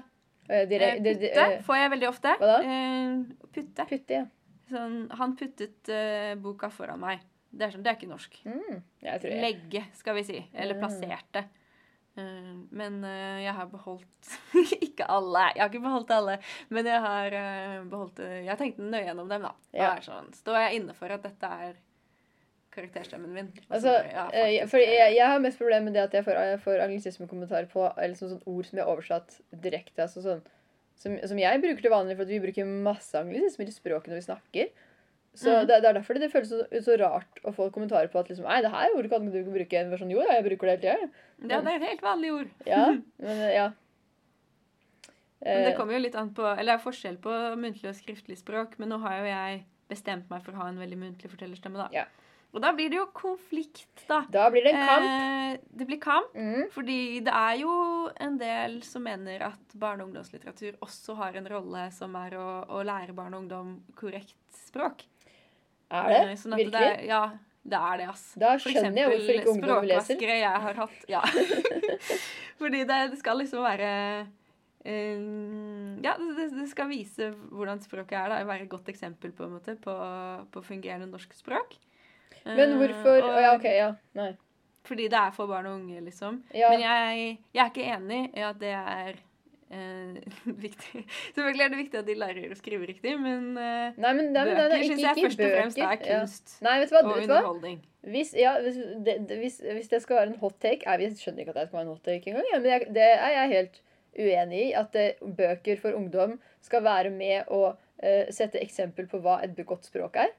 S1: Eh,
S2: Eh,
S1: dire, de,
S2: putte
S1: eh,
S2: får jeg veldig ofte.
S1: Hva da?
S2: Eh, putte.
S1: putte, ja.
S2: Sånn, han puttet eh, boka foran meg. Det er sånn, det er ikke norsk.
S1: Mm.
S2: Legge, skal vi si. Eller
S1: Mm.
S2: plasserte. Eh, men eh, jeg har beholdt Ikke alle. Jeg har ikke beholdt alle. Men jeg har eh, beholdt eh, Jeg har tenkt nøye gjennom dem, da.
S1: Ja.
S2: sånn, Står jeg inne for at dette er karakterstemmen min?
S1: Altså,
S2: ja,
S1: eh,
S2: faktisk,
S1: jeg, jeg har mest problem med det at jeg får, jeg får anglisismekommentarer på eller sånn, sånn ord som jeg har oversatt direkte. Altså sånn, som, som jeg bruker til vanlig, for at vi bruker masse anglisismer i språket når vi snakker. Så
S2: Mhm.
S1: det, det er derfor det, det føles så, så rart å få kommentarer på at liksom, Nei, det her ordet kan du ikke bruke. en versjon. Jo, ja, jeg bruker det hele tida.
S2: Ja, det er et helt vanlig ord.
S1: Ja, men eh, ja.
S2: Men det
S1: Eh,
S2: kommer jo litt an på Eller det er forskjell på muntlig og skriftlig språk, men nå har jo jeg bestemt meg for å ha en veldig muntlig fortellerstemme, da.
S1: Ja.
S2: Og da blir det jo konflikt, da.
S1: da blir det en kamp.
S2: Eh, det blir kamp.
S1: Mm.
S2: Fordi det er jo en del som mener at barne- og ungdomslitteratur også har en rolle som er å, å lære barn og ungdom korrekt språk.
S1: Er det?
S2: Eh, sånn
S1: Virkelig?
S2: Det er, ja, det er det, ass.
S1: Da
S2: For
S1: skjønner jeg hvorfor ikke ungdom leser.
S2: språkvaskere jeg har hatt. Ja. Fordi det, det skal liksom være eh, Ja, det, det skal vise hvordan språket er. da, Være et godt eksempel på en måte på, på fungerende norsk språk.
S1: Men
S2: Eh,
S1: hvorfor
S2: og-
S1: ja, OK. Ja. Nei.
S2: Fordi det er for barn og unge, liksom.
S1: Ja.
S2: Men jeg, jeg er ikke enig i at det er eh, viktig. Selvfølgelig er det viktig at de lærer å skrive riktig, men eh,
S1: Nei, men, nei,
S2: bøker syns jeg
S1: ikke
S2: først og fremst
S1: er
S2: er
S1: Ja.
S2: kunst
S1: Nei, vet du hva?
S2: og
S1: Vet du hva?
S2: underholdning.
S1: Hvis, ja, hvis, det, det, hvis, hvis det skal være en hot take Jeg skjønner ikke at det skal være en hot take engang, men jeg, det er jeg helt uenig i. At det, bøker for ungdom skal være med å eh, sette eksempel på hva et godt språk er.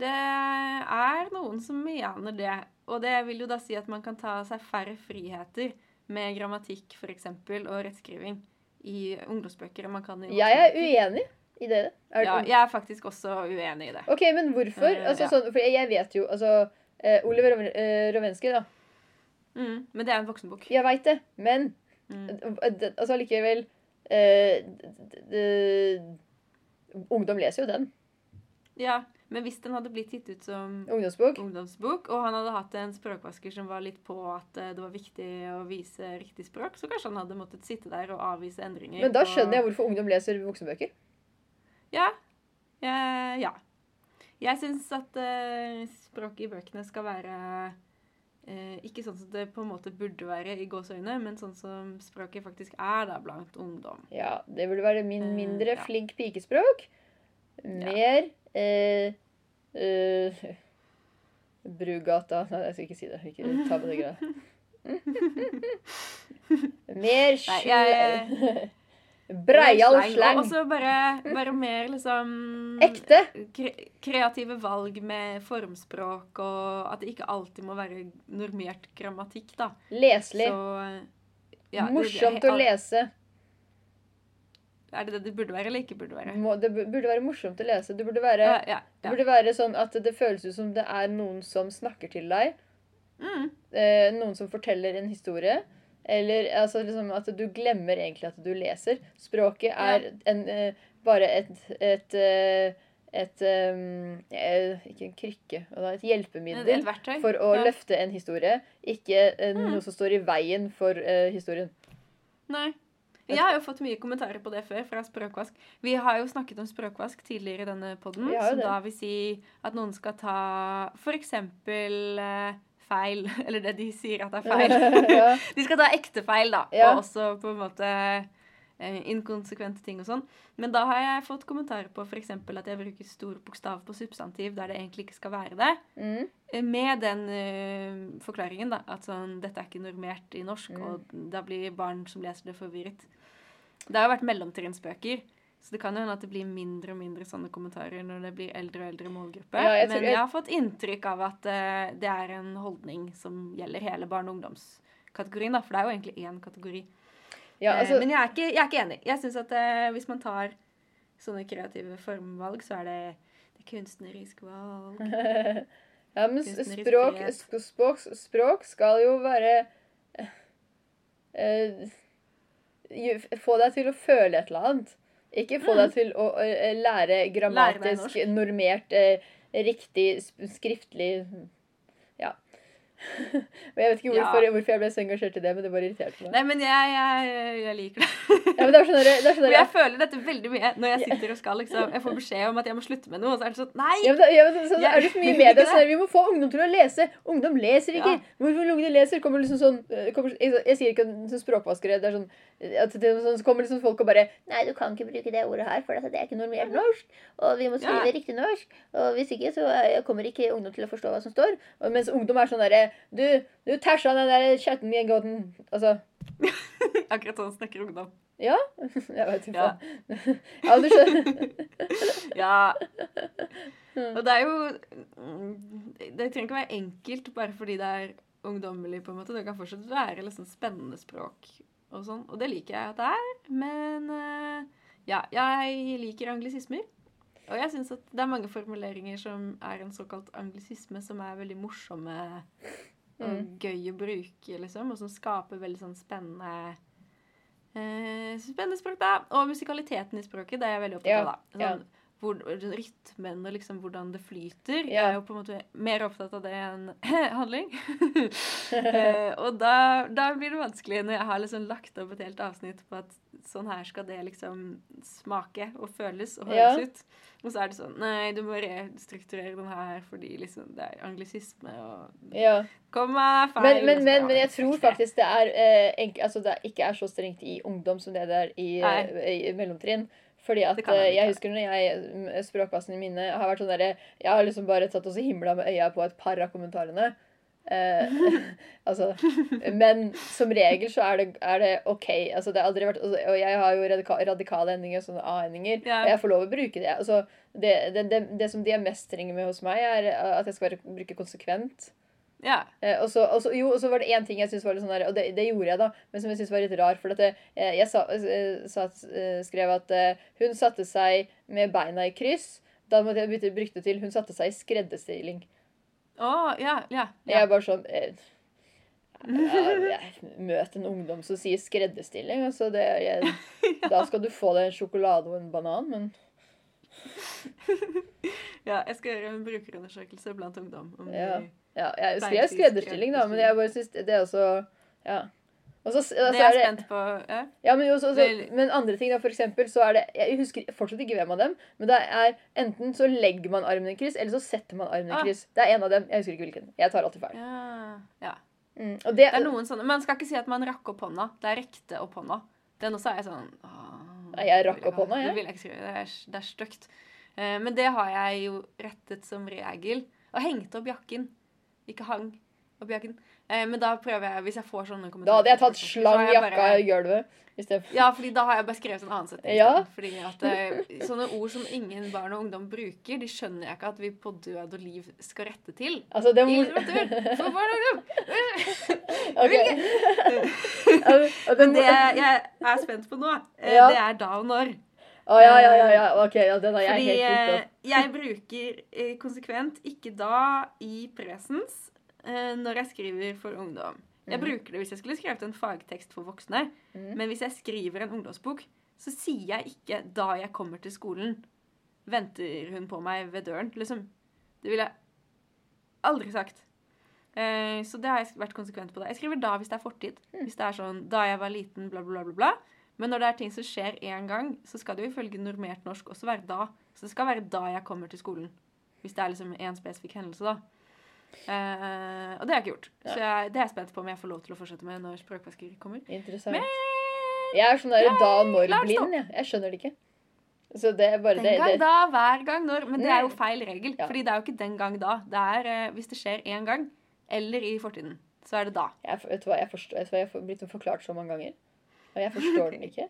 S2: Det er noen som mener det. Og det vil jo da si at man kan ta seg færre friheter med grammatikk for eksempel, og rettskriving i ungdomsbøker enn man kan i
S1: Jeg er uenig i det. Er,
S2: Ja, jeg er faktisk også uenig i det.
S1: OK, men hvorfor?
S2: Eh,
S1: Altså, sånn, for jeg vet jo altså eh, Oliver eh, Rovensky, da.
S2: Mm, men det er en voksenbok.
S1: Jeg veit det, men
S2: Mm.
S1: altså allikevel eh, Ungdom leser jo den.
S2: Ja, men hvis den hadde blitt gitt ut som
S1: Ungdomsbok.
S2: ungdomsbok, og han hadde hatt en språkvasker som var litt på at eh, det var viktig å vise riktig språk, så kanskje han hadde måttet sitte der og avvise endringer.
S1: Men da skjønner jeg hvorfor ungdom leser voksenbøker.
S2: Ja. Eh, ja. Jeg syns at eh, språket i bøkene skal være eh, ikke sånn som det på en måte burde være i gåseøyne, men sånn som språket faktisk er da blant ungdom.
S1: Ja, det burde være min
S2: Eh,
S1: mindre
S2: ja.
S1: flink pikespråk. Mer eh, eh, Brugata Nei, jeg skal ikke si det. Ikke ta på det greia. Mer
S2: Nei, Breial
S1: Breial
S2: Og så bare, bare mer liksom
S1: Ekte.
S2: Kre kreative valg med formspråk, og at det ikke alltid må være normert grammatikk, da.
S1: Leselig.
S2: Så ja, det-
S1: Morsomt
S2: det-
S1: å lese.
S2: Er det det det burde være, eller ikke burde være?
S1: Må, det burde være morsomt å lese. Det burde være,
S2: Ja, ja,
S1: det burde være sånn at det føles ut som det er noen som snakker til deg.
S2: Mm.
S1: Eh, noen som forteller en historie. Eller altså, liksom at du glemmer egentlig at du leser. Språket er en, eh, bare et, et, eh, et um, Ikke en krykke, et hjelpemiddel
S2: et
S1: for å
S2: ja.
S1: løfte en historie. Ikke eh,
S2: Mm.
S1: noe som står i veien for eh, historien.
S2: Nei. Jeg har jo fått mye kommentarer på det før fra Språkvask. Vi har jo snakket om språkvask tidligere i denne
S1: jo
S2: som
S1: det.
S2: da vil si at noen skal ta f.eks. Eh, feil, eller det de sier at er feil.
S1: ja.
S2: De skal ta ekte feil, da,
S1: Ja.
S2: og også på en måte inkonsekvente ting og sånn. Men da har jeg fått kommentarer på f.eks. at jeg bruker store bokstav på substantiv der det egentlig ikke skal være det.
S1: Mm.
S2: Eh, Med den uh, forklaringen da, at sånn, dette er ikke normert i norsk,
S1: Mm.
S2: og da blir barn som leser det, forvirret. Det har jo vært mellomtrinnsbøker, så det kan jo hende at det blir mindre og mindre sånne kommentarer når det blir eldre og eldre målgruppe.
S1: Ja, jeg
S2: Men jeg har fått inntrykk av at uh, det er en holdning som gjelder hele barne- og ungdomskategorien, da, for det er jo egentlig én kategori.
S1: Ja,
S2: Eh,
S1: altså
S2: Men jeg er ikke, jeg er ikke enig. Jeg syns at eh, hvis man tar sånne kreative formvalg, så er det, det kunstnerisk valg.
S1: Ja, men språk, språk, språk skal jo være eh, Få deg til å føle et eller annet. Ikke få deg til å eh, lære grammatisk,
S2: lære
S1: normert, eh, riktig, skriftlig. Og jeg vet ikke
S2: Ja.
S1: hvorfor, hvorfor jeg ble så engasjert i det, men det bare irriterte meg.
S2: Nei, men jeg, jeg, jeg liker det.
S1: Ja, men det er sånn det sånn
S2: jeg føler dette veldig mye når jeg sitter og skal liksom Jeg får beskjed om at jeg må slutte med noe, og så er det sånn Nei!
S1: Ja, men, ja, men så, er det så mye media sånn Vi må få ungdom til å lese. Ungdom leser ikke.
S2: Ja.
S1: Hvorfor ungdom leser? Kommer liksom sånn eh, kommer, jeg, jeg sier ikke sånn språkvaskere. Det er sånn at det sånn, Så kommer liksom folk og bare Nei, du kan ikke bruke det ordet her, for det er ikke normert norsk. Og vi må skrive
S2: Ja.
S1: riktig norsk. Og hvis ikke, så eh, kommer ikke ungdom til å forstå hva som står. Og mens ungdom er sånn derre Du, du tæsja den der kjøtten i en gåten. Altså
S2: Akkurat sånn snakker ungdom.
S1: Ja? Jeg vet ikke.
S2: Ja.
S1: Ja, du skjønner.
S2: Ja. Og det er jo mm, Det trenger ikke være enkelt bare fordi det er ungdommelig, på en måte. Det kan fortsatt være liksom spennende språk og sånn. Og det liker jeg at det er. Men eh, ja, jeg liker anglisismer. Og jeg syns at det er mange formuleringer som er en såkalt anglisisme, som er veldig morsomme og
S1: Mm.
S2: gøy å bruke, liksom. Og som skaper veldig sånn spennende eh, Spennende språk, da. Og musikaliteten i språket, det er jeg veldig opptatt av, da.
S1: ja.
S2: Hvor, rytmen og liksom hvordan det flyter. Jeg er jo på en måte mer opptatt av det enn handling. eh, og da, da blir det vanskelig når jeg har liksom lagt opp et helt avsnitt på at sånn her skal det liksom smake og føles og
S1: Ja.
S2: høres ut. Og så er det sånn Nei, du må restrukturere den her fordi liksom det er anglisisme og
S1: Ja.
S2: Kom feil.
S1: Men, men, men, men jeg tror faktisk det er eh, enk, altså det ikke er så strengt i ungdom som det det er i, eh, i mellomtrinn. Fordi at
S2: jeg
S1: eh, jeg husker når jeg mm, i mine har vært sånn derre Jeg har liksom bare tatt og i himla med øya på et par av kommentarene. Eh, altså Men som regel så er det, er det OK. Altså det har aldri vært altså, Og jeg har jo radika, radikale endinger, og sånne A-endinger,
S2: Ja.
S1: og jeg får lov å bruke det. Altså, det, det, det, det som de er mest strenge med hos meg, er at jeg skal være, bruke konsekvent.
S2: Ja.
S1: Eh, og, så, og, så, jo, og så var det én ting jeg syntes var litt sånn der, og det, det gjorde jeg, da, men som jeg syntes var litt rar. For at det, eh, jeg sa, satt, eh, skrev at eh, hun satte seg med beina i kryss. Da måtte jeg bytte brukte til hun satte seg i skredderstilling.
S2: Oh, ja, ja.
S1: Jeg er bare sånn eh, ja, jeg Møt en ungdom som sier skredderstilling. Altså det, jeg, da skal du få deg en sjokolade og en banan, men
S2: ja. Jeg skal gjøre en brukerundersøkelse blant ungdom. Om
S1: Ja.
S2: de,
S1: ja, Jeg skrev skredderstilling, da, men jeg bare syns det er også Ja. Også, altså,
S2: det er jeg spent på. Ja.
S1: Ja, men, også, så, så, men andre ting, da, for eksempel, så er det Jeg husker fortsatt ikke hvem av dem, men det er enten så legger man armen i kryss, eller så setter man armen i
S2: Ah.
S1: kryss. Det er en av dem. Jeg husker ikke hvilken. Jeg tar alltid feil.
S2: Ja. ja.
S1: Mm. Det,
S2: Det er noen sånne Man skal ikke si at man rakk opp hånda. Det er rekte opp hånda. Den også er sånn å,
S1: Nei, jeg rakk opp hånda, jeg.
S2: Det jeg skrive. Det er, det er stygt. Uh, men det har jeg jo rettet som regel. Og hengt opp jakken. Ikke hang opp jakken. Eh, men da prøver jeg, hvis jeg får sånne kommentarer
S1: Da hadde jeg tatt slang jakka i gulvet.
S2: Ja, fordi da har jeg bare skrevet en annen setning.
S1: Ja.
S2: Fordi at eh, sånne ord som ingen barn og ungdom bruker, de skjønner jeg ikke at vi på død og liv skal rette til.
S1: Altså, det
S2: I
S1: må
S2: litteratur for barn og ungdom!
S1: okay. Det
S2: Men det jeg er spent på nå, eh,
S1: Ja.
S2: det er da og når.
S1: Å, ja, ja, ja, ja. Ok, ja, den har jeg
S2: Fordi
S1: helt gitt
S2: eh, jeg bruker eh, konsekvent ikke da i presens eh, når jeg skriver for ungdom. Jeg
S1: Mhm.
S2: bruker det hvis jeg skulle skrevet en fagtekst for voksne.
S1: Mhm.
S2: Men hvis jeg skriver en ungdomsbok, så sier jeg ikke 'da jeg kommer til skolen', venter hun på meg ved døren. Liksom. Det ville jeg aldri sagt. Eh, så det har jeg vært konsekvent på. det. Jeg skriver 'da' hvis det er fortid. Hvis det er sånn 'da jeg var liten', bla, bla, bla. bla. Men når det er ting som skjer én gang, så skal det jo ifølge normert norsk også være 'da'. Så det skal være 'da jeg kommer til skolen'. Hvis det er liksom én spesifikk hendelse, da. Uh, og det har jeg ikke gjort. Så jeg, det er jeg spent på om jeg får lov til å fortsette med når språkvasker kommer.
S1: Interessant.
S2: Men
S1: Jeg er sånn der da når-blind. jeg. Jeg skjønner det ikke. Så det er bare
S2: Den
S1: det,
S2: gang
S1: det.
S2: da, hver gang når. Men det er jo
S1: Mm.
S2: feil regel.
S1: Ja.
S2: Fordi det er jo ikke den gang da. Det er uh, hvis det skjer én gang, eller i fortiden. Så er det da.
S1: Jeg, vet du hva, jeg, forstår, jeg, jeg har blitt forklart så mange ganger. Og jeg forstår den ikke.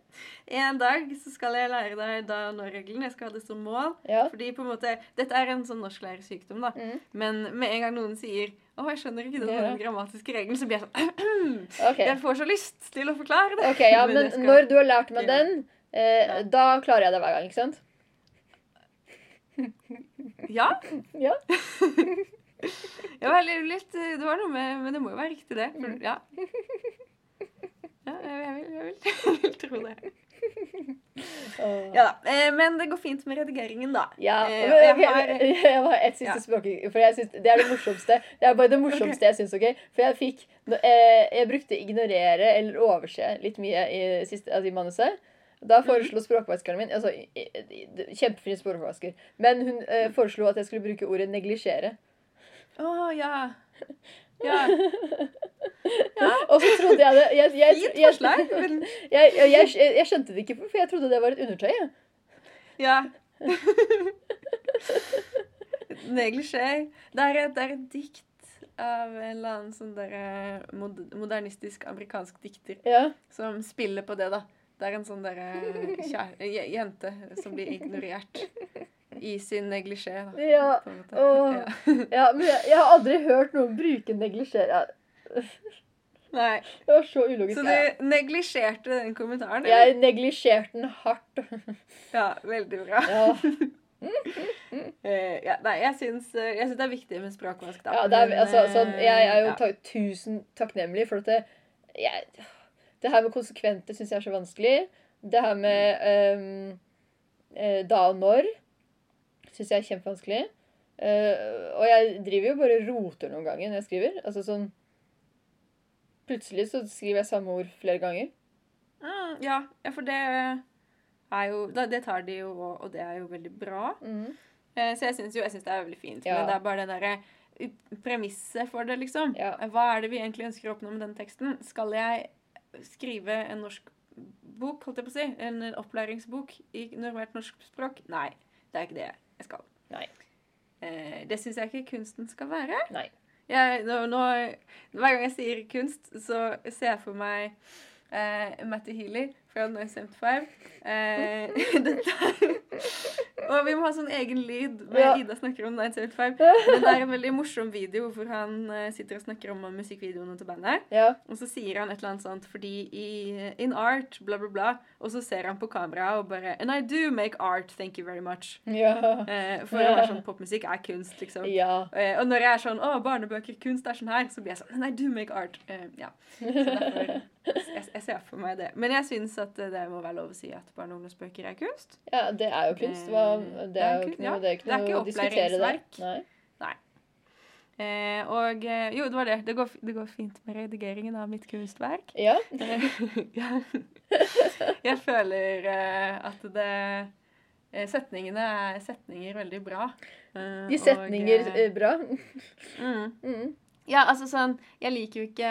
S2: En dag så skal jeg lære deg da og når-regelen. Jeg skal ha det som mål.
S1: Ja.
S2: Fordi på en måte, Dette er en sånn norsklærersykdom, da.
S1: Mm.
S2: Men med en gang noen sier 'Å, jeg skjønner ikke den
S1: Ja.
S2: grammatiske regelen', så blir jeg sånn
S1: okay.
S2: Jeg får så lyst til å forklare det.
S1: Ok, ja,
S2: Men
S1: men
S2: skal-
S1: når du har lært meg den, eh,
S2: Ja.
S1: da klarer jeg det hver gang, ikke sant?
S2: Ja.
S1: Ja.
S2: Det var litt, litt Det var noe med Men det må jo være riktig, det. For,
S1: Mm.
S2: ja. Ja jeg, vil, jeg, vil, jeg vil tro det. Ja da. Eh, men det går fint med redigeringen, da.
S1: Ja,
S2: Eh, jeg har-
S1: jeg har et siste
S2: Ja.
S1: språk, for jeg synes, det er det morsomste. Det er bare det morsomste jeg syns, OK? For jeg fikk eh, Jeg brukte ignorere eller overse litt mye i, siste, altså i manuset. Da
S2: Mhm.
S1: foreslo språkvaskeren min altså, Kjempefin språkvasker. Men hun eh, foreslo at jeg skulle bruke ordet neglisjere.
S2: Å, ja. Ja.
S1: Og så trodde jeg det jeg, jeg,
S2: Fint forslag. Men
S1: jeg, jeg, skjønte det ikke, for jeg trodde det var et undertøy.
S2: ja. Neglisjé. Det er, et, det er et dikt av en eller annen sånn der, eh, modernistisk amerikansk dikter
S1: Ja.
S2: som spiller på det, da. Det er en sånn derre jente som blir ignorert i sin neglisjé. da,
S1: Ja.
S2: Ja.
S1: men jeg, jeg har aldri hørt noen bruke neglisjé.
S2: Nei.
S1: Det var så ulogisk.
S2: Så du neglisjerte den kommentaren?
S1: Jeg
S2: eller?
S1: neglisjerte den hardt.
S2: Ja, veldig bra.
S1: Ja,
S2: Uh, ja, nei, jeg syns, eh, jeg syns det er viktig med språkvask, da.
S1: ja det er, altså, sånn, jeg er jo
S2: eh,
S1: ta, tusen takknemlig for at det, jeg, det her med konsekvente syns jeg er så vanskelig. Det her med eh, da og når syns jeg er kjempevanskelig. Uh, og jeg driver jo bare roter noen ganger når jeg skriver. Altså sånn Plutselig så skriver jeg samme ord flere ganger.
S2: Ah, ja, ja, for det er jo Det tar de jo, og- det er jo veldig bra.
S1: Mm.
S2: Uh, Så jeg syns jo jeg synes det er veldig fint.
S1: Ja.
S2: Men det er bare det derre premisset for det, liksom.
S1: Ja.
S2: Eh, Hva er det vi egentlig ønsker å oppnå med den teksten? Skal jeg skrive en norsk bok, holdt jeg på å si? En opplæringsbok i normert norsk språk? Nei, det er ikke det jeg skal.
S1: Nei.
S2: Eh, det syns jeg ikke kunsten skal være.
S1: Nei.
S2: Jeg, nå, nå, hver gang jeg sier kunst, så ser jeg for meg eh, Matty Healy fra 1975. Eh, dette Og vi må ha sånn egen lyd når
S1: Ja.
S2: Ida snakker om 975. Men det er en veldig morsom video hvor han eh, sitter og snakker om musikkvideoene til bandet.
S1: Ja.
S2: Og så sier han et eller annet sånt fordi i In art, bla, bla, bla. Og så ser han på kamera og bare And I do make art, thank you very much.
S1: Ja.
S2: Eh, for ja. sånn popmusikk er kunst, liksom.
S1: Ja.
S2: Eh, og når jeg er sånn 'Å, barnebøker, kunst er sånn her', så blir jeg sånn And I do make art'. Eh, ja. Så derfor jeg, jeg ser for meg det. Men jeg syns at eh, det må være lov å si at barne- og ungdomsbøker er kunst.
S1: ja, det er jo kunst. Hva, det er jo ikke noe, det er ikke
S2: det er
S1: noe
S2: ikke
S1: å diskutere der.
S2: Nei.
S1: Nei.
S2: Eh, og eh, jo, det var det. Det går, det går fint med redigeringen av mitt kunstverk.
S1: Ja.
S2: Eh. Jeg føler eh, at det Setningene er setninger veldig bra.
S1: De
S2: og,
S1: setninger
S2: eh,
S1: bra.
S2: mm.
S1: Mm.
S2: Ja, altså sånn Jeg liker jo ikke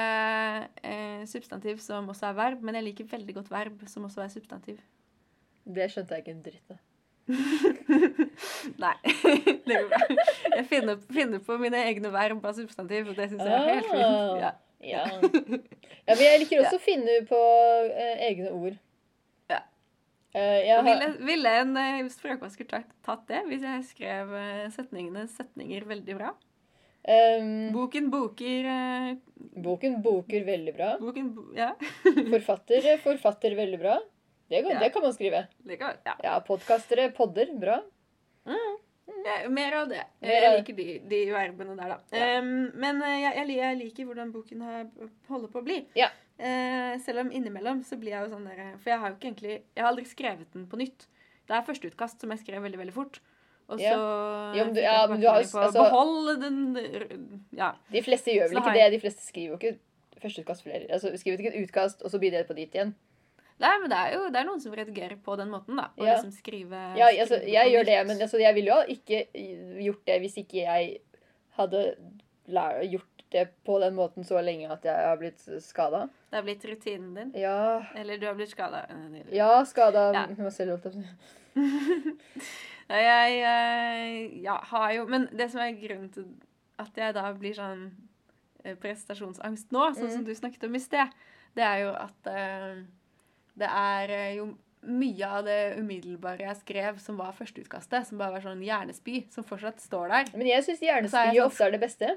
S2: eh, substantiv som også er verb, men jeg liker veldig godt verb som også er substantiv.
S1: Det skjønte jeg ikke en dritt av.
S2: Nei, det går bra. Jeg finner, finner på mine egne verb av substantiv, og det syns jeg er helt fint. Ja.
S1: Ja. ja, men jeg liker også å finne på eh, egne ord.
S2: Ja.
S1: Uh, jeg
S2: Ville, ville en uh, språkvasker tatt, det hvis jeg skrev uh, setningene setninger veldig bra?
S1: Um,
S2: Boken boker
S1: boken boker veldig bra.
S2: Boken bo Ja.
S1: Forfatter forfatter veldig bra. Det, går,
S2: Ja.
S1: det kan man skrive.
S2: Kan, ja.
S1: Ja, Podkastere podder bra.
S2: Ja, mer av det.
S1: Mer
S2: Jeg liker de, de verbene der, da.
S1: Ja.
S2: Um, men eh, jeg, jeg, liker hvordan boken her holder på å bli.
S1: Ja.
S2: Uh, selv om innimellom så blir jeg jo sånn der For jeg har jo ikke egentlig Jeg har aldri skrevet den på nytt. Det er førsteutkast som jeg skrev veldig, veldig fort. Og så
S1: Ja. Ja, men du- ja, men du har jo-
S2: på
S1: altså-
S2: Behold den Ja.
S1: De fleste gjør vel ikke det. De fleste skriver jo ikke førsteutkast flere. Altså, skriver ikke et utkast, og så blir det på dit igjen.
S2: Nei, men det er jo det er noen som redigerer på den måten, da. Og
S1: Ja.
S2: liksom skrive
S1: Ja, altså,
S2: skrive
S1: jeg gjør det, men altså, jeg ville jo ikke gjort det hvis ikke jeg hadde gjort det på den måten så lenge at jeg har blitt skada.
S2: Det er blitt rutinen din.
S1: Ja,
S2: Eller du har blitt skada.
S1: ja skada
S2: Ja.
S1: meg selv, holdt jeg.
S2: Ja, eh, ja, har jo Men det som er grunnen til at jeg da blir sånn eh, prestasjonsangst nå, sånn
S1: Mm.
S2: som du snakket om i sted, det er jo at eh, det er eh, jo mye av det umiddelbare jeg skrev som var førsteutkastet, som bare var sånn hjernespy, som fortsatt står der.
S1: Men jeg syns
S2: er jeg
S1: hjernespy
S2: sånn-
S1: ofte er det beste.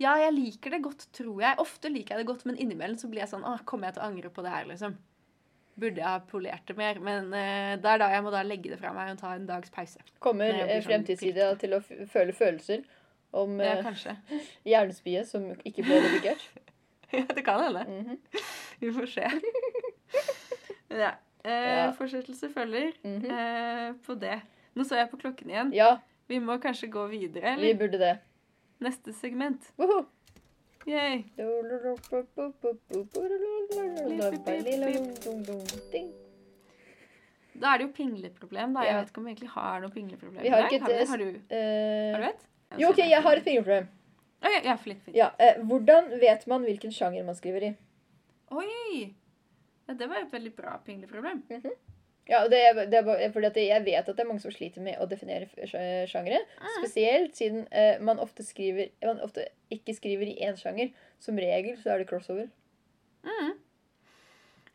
S2: Ja, jeg liker det godt, tror jeg. Ofte liker jeg det godt, men innimellom så blir jeg sånn Å, kommer jeg til å angre på det her, liksom? Burde jeg ha polert det mer? Men uh, det er da jeg må da legge det fra meg og ta en dags pause.
S1: Kommer eh,
S2: sånn
S1: fremtidssida til å føle følelser om
S2: Ja,
S1: eh, hjernespyet som ikke ble redigert.
S2: Ja, det kan hende.
S1: Mhm,
S2: Vi får se. Ja. Eh. Fortsettelse følger
S1: mhm.
S2: eh, på det. Nå så jeg på klokken igjen.
S1: Ja,
S2: Vi må kanskje gå videre,
S1: vi burde det.
S2: Neste segment.
S1: Woho!
S2: Yay. Da er det jo pingleproblem, da. Jeg
S1: Ja.
S2: vet ikke om vi egentlig har noe pingleproblem.
S1: Vi har ikke
S2: har, vi? har du?
S1: Eh,
S2: Har du et?
S1: Jo, OK, jeg har et pingleproblem.
S2: Okay, ja, flink, flink.
S1: Ja, eh, hvordan vet man hvilken sjanger man skriver i?
S2: Oi! Ja, det var et veldig bra pingleproblem.
S1: Ja, og det er, det er fordi jeg vet at det er mange som sliter med å definere sjangere. Spesielt siden uh, man ofte skriver Man ofte ikke skriver i én sjanger. Som regel så er det crossover.
S2: Mm.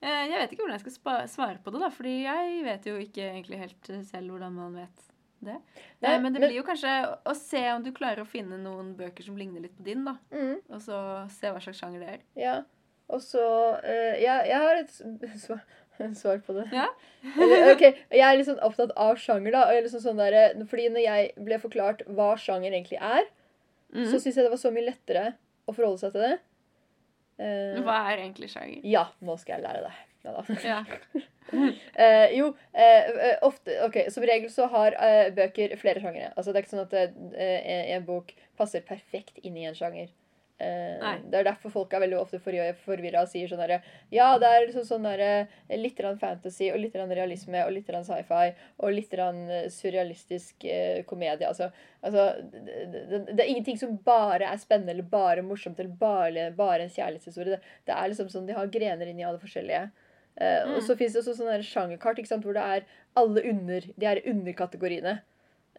S2: Eh, Jeg vet ikke hvordan jeg skal svare på det, da, fordi jeg vet jo ikke egentlig helt selv hvordan man vet det.
S1: Nei,
S2: Eh, men det
S1: men-
S2: blir jo kanskje å se om du klarer å finne noen bøker som ligner litt på din, da.
S1: Mm,
S2: Og så se hva slags sjanger det er.
S1: ja. Og så eh, jeg, jeg har et svar, svar på det.
S2: Ja.
S1: Ok, Jeg er litt sånn opptatt av sjanger, da. Og liksom sånn der, fordi når jeg ble forklart hva sjanger egentlig er,
S2: Mm.
S1: så syns jeg det var så mye lettere å forholde seg til det. Uh,
S2: Hva er egentlig sjanger?
S1: ja, nå skal jeg lære deg. Ja.
S2: Ja.
S1: uh, jo, eh, eh, ofte Ok, som regel så har eh, bøker flere sjangere. Altså, det er ikke sånn at eh, en bok passer perfekt inn i en sjanger. Eh,
S2: Nei.
S1: det er derfor folk er veldig ofte forvirra og sier sånn herre Ja, det er liksom sånn derre Litt fantasy og litt realisme og litt sci-fi og litt eh, surrealistisk eh, komedie. Altså, altså det, det, det er ingenting som bare er spennende eller bare morsomt eller bare, bare en kjærlighetshistorie. Det, det er liksom sånn De har grener inni alle forskjellige. Eh, Og
S2: Mm.
S1: så fins det også sånne sjangerkart hvor det er alle under de her underkategoriene.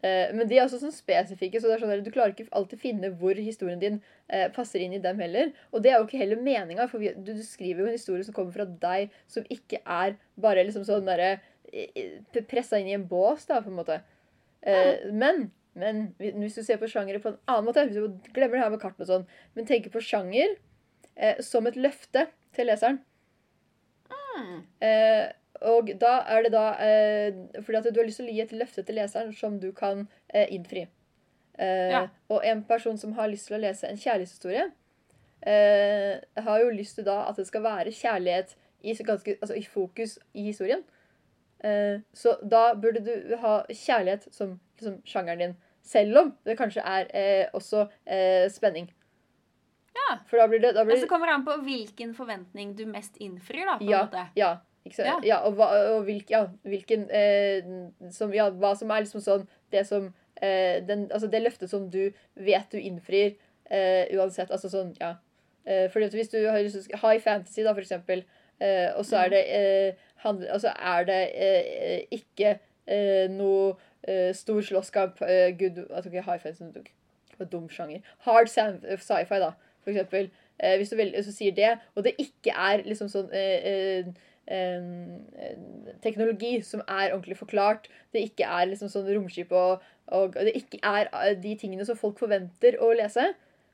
S1: Eh, men de er også sånn spesifikke, så det er sånn at du klarer ikke alltid finne hvor historien din eh, passer inn i dem heller. Og det er jo ikke heller meninga, for du, skriver jo en historie som kommer fra deg, som ikke er bare liksom sånn derre Pressa inn i en bås, da, på en måte. Eh, men men hvis du ser på sjangere på en annen måte Hvis du glemmer det her med kartene og sånn, men tenker på sjanger eh, som et løfte til leseren.
S2: Mm.
S1: Eh, og da er det da eh, Fordi at du har lyst til å gi et løfte til leseren som du kan eh, innfri. Eh,
S2: Ja.
S1: Og en person som har lyst til å lese en kjærlighetshistorie, eh, har jo lyst til da at det skal være kjærlighet i, ganske, altså i fokus i historien. Eh, så da burde du ha kjærlighet som liksom, sjangeren din. Selv om det kanskje er eh, også eh, spenning.
S2: Ja.
S1: For da blir det, da blir
S2: Og så kommer det an på hvilken forventning du mest innfrir, da, på en
S1: Ja,
S2: måte.
S1: ja.
S2: Ja.
S1: Ja. og, hva, og hvilk, ja, hvilken eh, som, Ja, hva som er liksom sånn Det som eh, den, Altså det løftet som du vet du innfrir eh, uansett. Altså sånn, ja. Eh, fordi at hvis du har High fantasy, da, for eksempel, eh, og så er det eh, handler, Altså er det ikke eh, noe stor slåsskamp Good Jeg tok ikke high fantasy, jeg dum sjanger. Hard sci-fi, da, for eksempel. eh, hvis, du vel, så sier det, og det ikke er liksom sånn teknologi som er ordentlig forklart, det ikke er liksom sånn romskip og, og det ikke er eh, de tingene som folk forventer å lese,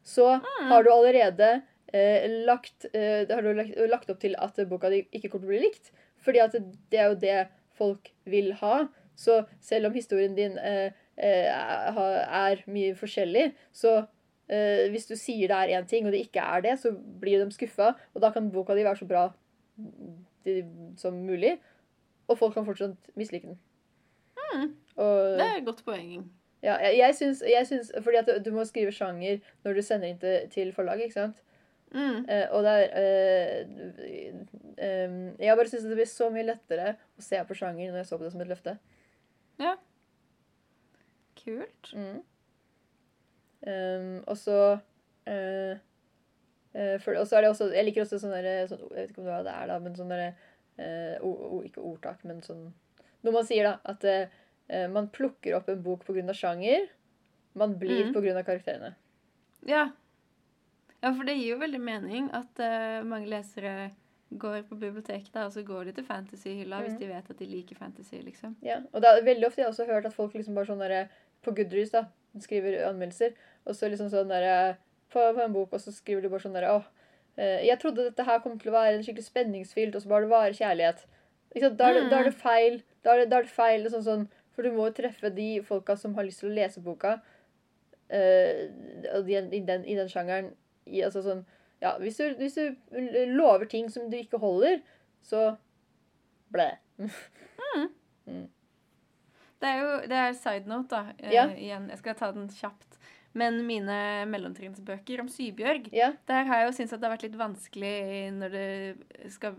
S1: så har du allerede eh, lagt, eh, har du lagt, lagt opp til at boka di ikke kommer til å bli likt. Fordi at det er jo det folk vil ha. Så selv om historien din eh, eh, er mye forskjellig, så eh, hvis du sier det er én ting, og det ikke er det, så blir de skuffa, og da kan boka di være så bra de, som mulig, og folk kan fortsatt mislike den.
S2: Mm.
S1: Og,
S2: Det er et godt poeng.
S1: ja, jeg, jeg, syns, jeg syns Fordi at du må skrive sjanger når du sender inn til, til forlaget, ikke sant?
S2: Mm.
S1: Eh, og det er eh, eh, Jeg bare syns det blir så mye lettere å se på sjanger når jeg så på det som et løfte. Ja.
S2: Kult.
S1: Mm. Og så eh, Og så er det også Jeg liker også sånne derre sånn, Jeg vet ikke om det er det er, da, men sånn derre eh, o- o- Ikke ordtak, men sånn Noe man sier, da. At eh, eh, man plukker opp en bok pga. sjanger. Man blir
S2: Mm.
S1: av karakterene.
S2: Ja. ja, for det gir jo veldig mening at uh, mange lesere går på biblioteket, da, og så går de til fantasyhylla hvis
S1: Mm.
S2: de vet at de liker fantasy, liksom.
S1: Ja, og det er veldig ofte jeg har også hørt at folk liksom bare sånn derre På Goodreads, da, skriver anmeldelser, og så liksom sånn derre på, på en bok, og så skriver de bare sånn derre Åh, eh, jeg trodde dette her kom til å være en skikkelig spenningsfylt, og så bare det varer kjærlighet. Da, er det, da er det feil. Da er det, da er det feil sånn, sånn, For du må jo treffe de folka som har lyst til å lese boka, uh, i, den, i den sjangeren. I, altså sånn Ja, hvis du, hvis du lover ting som du ikke holder, så blæ.
S2: Det er jo det er side note, da. eh,
S1: Ja.
S2: Igjen, jeg skal ta den kjapt. Men mine mellomtrinnsbøker om Sybjørg,
S1: Ja.
S2: der har jeg jo syntes at det har vært litt vanskelig når det skal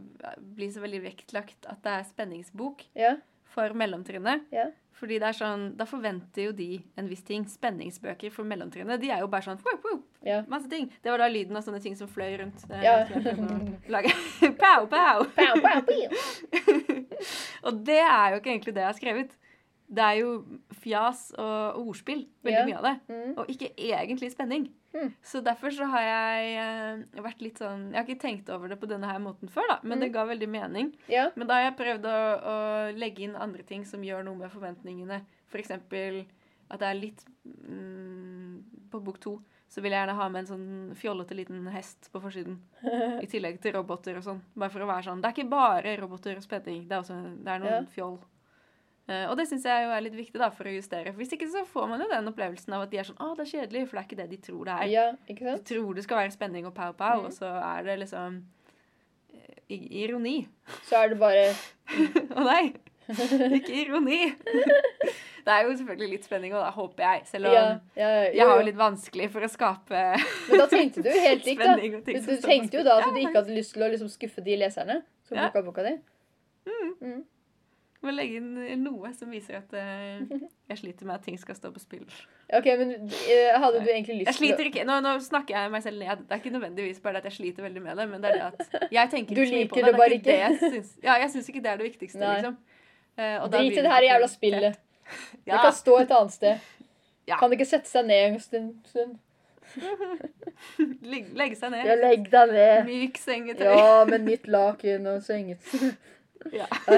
S2: bli så veldig vektlagt at det er spenningsbok
S1: Ja.
S2: for mellomtrinnet.
S1: Ja.
S2: Fordi det er sånn, Da forventer jo de en viss ting. Spenningsbøker for mellomtrinnet de er jo bare sånn whoop, whoop,
S1: Ja.
S2: Masse ting. Det var da lyden av sånne ting som fløy rundt. Er
S1: Ja.
S2: pow, pow!
S1: Pow, pow, pow.
S2: Og det er jo ikke egentlig det jeg har skrevet. Det er jo fjas og ordspill, veldig mye av det.
S1: Mm.
S2: Og ikke egentlig spenning.
S1: Mm.
S2: Så derfor så har jeg uh, vært litt sånn Jeg har ikke tenkt over det på denne her måten før, da, men
S1: Mm.
S2: det ga veldig mening.
S1: Ja.
S2: Men da har jeg prøvd å, å legge inn andre ting som gjør noe med forventningene. F.eks. at det er litt mm, På bok to så vil jeg gjerne ha med en sånn fjollete liten hest på forsiden. I tillegg til roboter og sånn. Bare for å være sånn. Det er ikke bare roboter og spenning. Det er, også, det er noen
S1: Ja.
S2: fjoll. Eh, og det syns jeg jo er litt viktig da, for å justere. For Hvis ikke så får man jo den opplevelsen av at de er sånn Å, det er kjedelig, for det er ikke det de tror det er.
S1: ja, ikke
S2: De tror det skal være spenning og pow-pow,
S1: mm.
S2: og så er det liksom eh, ironi.
S1: Så er det bare
S2: Å nei! Ikke ironi. Det er jo selvfølgelig litt spenning og da, håper jeg. Selv om
S1: Ja, ja,
S2: jeg
S1: jo,
S2: har
S1: jo.
S2: litt vanskelig for å skape
S1: Men da tenkte du helt likt, da. Du, du tenkte jo da at du ikke hadde lyst til å liksom skuffe de leserne som
S2: Ja.
S1: boka di.
S2: Må legge inn noe som viser at eh, jeg sliter med at ting skal stå på spill.
S1: Ok, men eh, hadde du egentlig lyst
S2: sliter ikke, nå, nå snakker jeg meg selv ned. Det er ikke nødvendigvis bare det at jeg sliter veldig med det, men det er det at jeg tenker ikke på mye på
S1: liker
S2: det.
S1: det bare
S2: det ikke det jeg syns. Ja, jeg syns ikke det er det viktigste,
S1: Nei.
S2: liksom. Eh, og
S1: til Drit i det her jævla
S2: spillet.
S1: spillet. Det kan stå et annet sted.
S2: Ja.
S1: Kan det ikke sette seg ned en stund? stund?
S2: Legge, seg ned.
S1: Ja, legg deg ned.
S2: Myk sengetøy.
S1: Ja, med nytt laken og senget.
S2: Ja.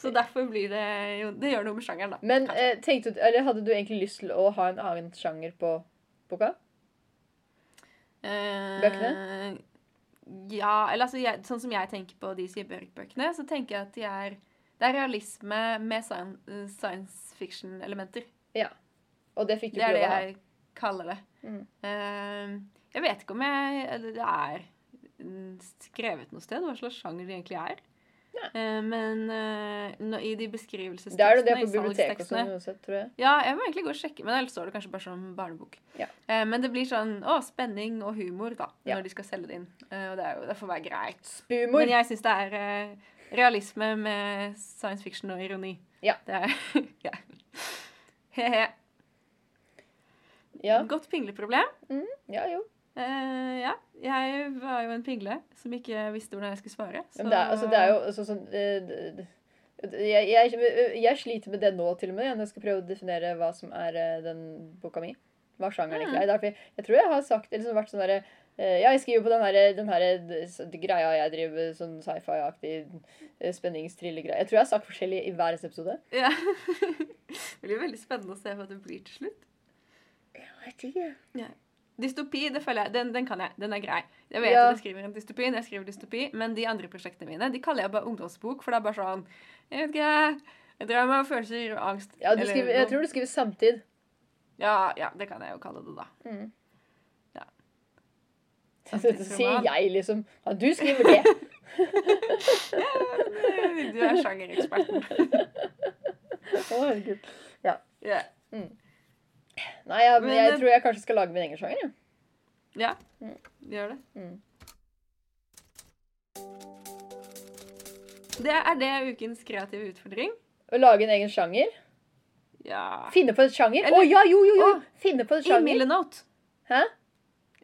S2: så derfor blir det jo Det gjør noe med sjangeren, da.
S1: Men eh, tenkte du, eller hadde du egentlig lyst til å ha en annen sjanger på boka?
S2: Eh,
S1: bøkene?
S2: Ja, eller altså jeg, Sånn som jeg tenker på de Sybjørg-bøkene, så tenker jeg at de er Det er realisme med science, fiction-elementer. Ja.
S1: Og det fikk du
S2: prøve å
S1: ikke
S2: det
S1: er ha.
S2: jeg kaller det.
S1: Mm.
S2: Eh, jeg vet ikke om jeg Det er skrevet noe sted hva slags sjanger det egentlig er. Ja. men eh, nå- i de
S1: Det er det det på biblioteket også, uansett, tror jeg.
S2: Ja, jeg må egentlig gå og sjekke, men ellers står det kanskje bare som barnebok.
S1: Ja.
S2: Eh, men det blir sånn å, spenning og humor, da,
S1: Ja.
S2: når de skal selge det inn. Eh, og det, er jo, det får være greit.
S1: Spumor.
S2: Men jeg syns det er eh, realisme med science fiction og ironi.
S1: Ja.
S2: Det er Ja. He-he.
S1: Ja.
S2: Godt pingleproblem.
S1: ja, jo.
S2: Eh, ja. Jeg var jo en pingle som ikke visste hvordan jeg skulle svare.
S1: Så... Det, er, altså, det er jo altså, sånn det- jeg, jeg, jeg sliter med det nå, til og med, når jeg skal prøve å definere hva som er eh, den boka mi. hva sjangeren egentlig er. Derfor, jeg- tror jeg har sagt eller sånn vært sånn derre Ja, jeg skriver på den her, den her greia jeg driver, sånn sci-fi-aktig spenningstrillegreie. Jeg tror jeg har sagt forskjellig i hver episode.
S2: Ja. det blir veldig spennende å se hva det blir til slutt.
S1: Jeg vet ikke.
S2: Dystopi, det føler jeg, den, den kan jeg. Den er grei. Jeg vet
S1: Ja.
S2: at jeg skriver en dystopi, når jeg skriver dystopi, men de andre prosjektene mine de kaller jeg bare ungdomsbok, for det er bare sånn Jeg vet ikke Jeg drømmer følelser og angst.
S1: Ja, du
S2: eller
S1: skriver, jeg tror du skriver samtid.
S2: Ja, ja, det kan jeg jo kalle det, da.
S1: Mm.
S2: Ja.
S1: Dette sier jeg, liksom. Ja, du skriver det.
S2: Du er sjangereksperten.
S1: Å, herregud.
S2: Ja.
S1: Nei, ja, men
S2: Men,
S1: jeg
S2: eh,
S1: tror jeg kanskje skal lage min egen sjanger. Ja.
S2: ja.
S1: Mm.
S2: Gjør det.
S1: Mm.
S2: Det er det ukens kreative utfordring.
S1: Å lage en egen sjanger.
S2: Ja.
S1: Finne på en sjanger. Å
S2: oh,
S1: ja, jo, jo, jo!
S2: Oh,
S1: Finne på en
S2: I. Millenote.
S1: Hæ?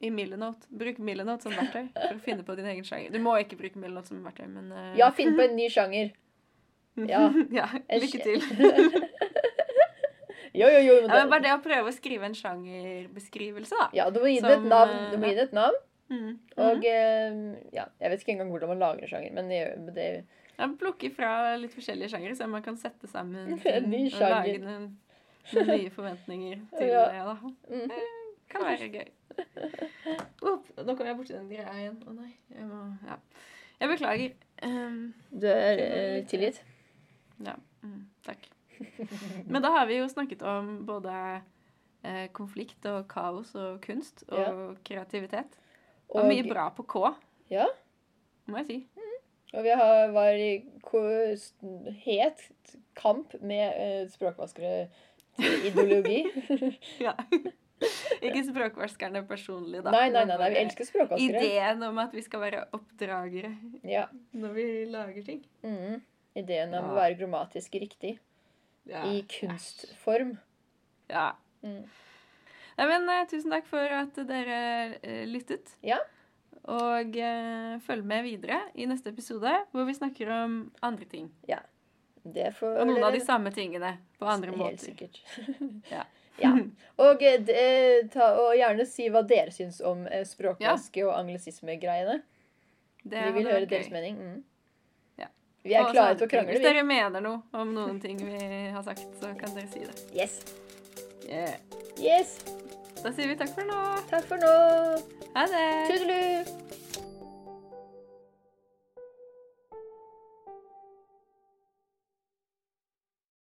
S2: I Millenote. Bruk Millenote som verktøy for å finne på din egen sjanger. Du må ikke bruke Millenote som verktøy, men uh...
S1: Ja, finn på en ny sjanger. ja.
S2: ja. Lykke til.
S1: Jo, jo, jo.
S2: Ja, men bare det å prøve å skrive en sjangerbeskrivelse, da.
S1: Ja, du må gi det et navn. Du må gi det et navn.
S2: Mm.
S1: Og eh, ja, jeg vet ikke engang hvordan man lager sjanger, men det, det
S2: Ja, plukke fra litt forskjellige sjangere, så man kan sette sammen
S1: En ny sjanger.
S2: og lage noen, noen nye forventninger til
S1: Ja.
S2: det. da.
S1: mm.
S2: Kan være gøy. Opp, nå kom jeg borti den greia igjen. Å nei. Jeg må Ja. Jeg beklager. Um,
S1: Du er uh, tilgitt.
S2: ja. Mm, takk. Men da har vi jo snakket om både eh, konflikt og kaos og kunst og
S1: Ja.
S2: kreativitet. Og mye bra på K,
S1: Ja.
S2: må jeg si.
S1: Og vi har, var i het kamp med eh, språkvaskere ideologi.
S2: Ja. Ikke språkvaskerne personlig, da.
S1: nei, nei, nei, nei, vi elsker språkvaskere.
S2: Ideen om at vi skal være oppdragere
S1: Ja.
S2: når vi lager ting.
S1: Mm. Ideen om
S2: Ja.
S1: å være grammatisk riktig
S2: Ja.
S1: i kunstform.
S2: ja.
S1: Mm.
S2: Nei, men eh, tusen takk for at dere eh, lyttet.
S1: Ja.
S2: Og eh, følg med videre i neste episode, hvor vi snakker om andre ting.
S1: Det får
S2: Og noen av de samme tingene på andre
S1: Helt
S2: måter.
S1: sikkert.
S2: Ja.
S1: ja. Og, eh, ta, og gjerne si hva dere syns om språkvaske- og anglisisme-greiene. Vi vil høre deres mening. Mm. Vi er klare til å krangle,
S2: Hvis dere mener noe om noen ting vi har sagt, så kan dere si det.
S1: Yes.
S2: Yeah.
S1: yes.
S2: Da sier vi takk for nå.
S1: Takk for nå.
S2: Ha det!
S1: Tudelu.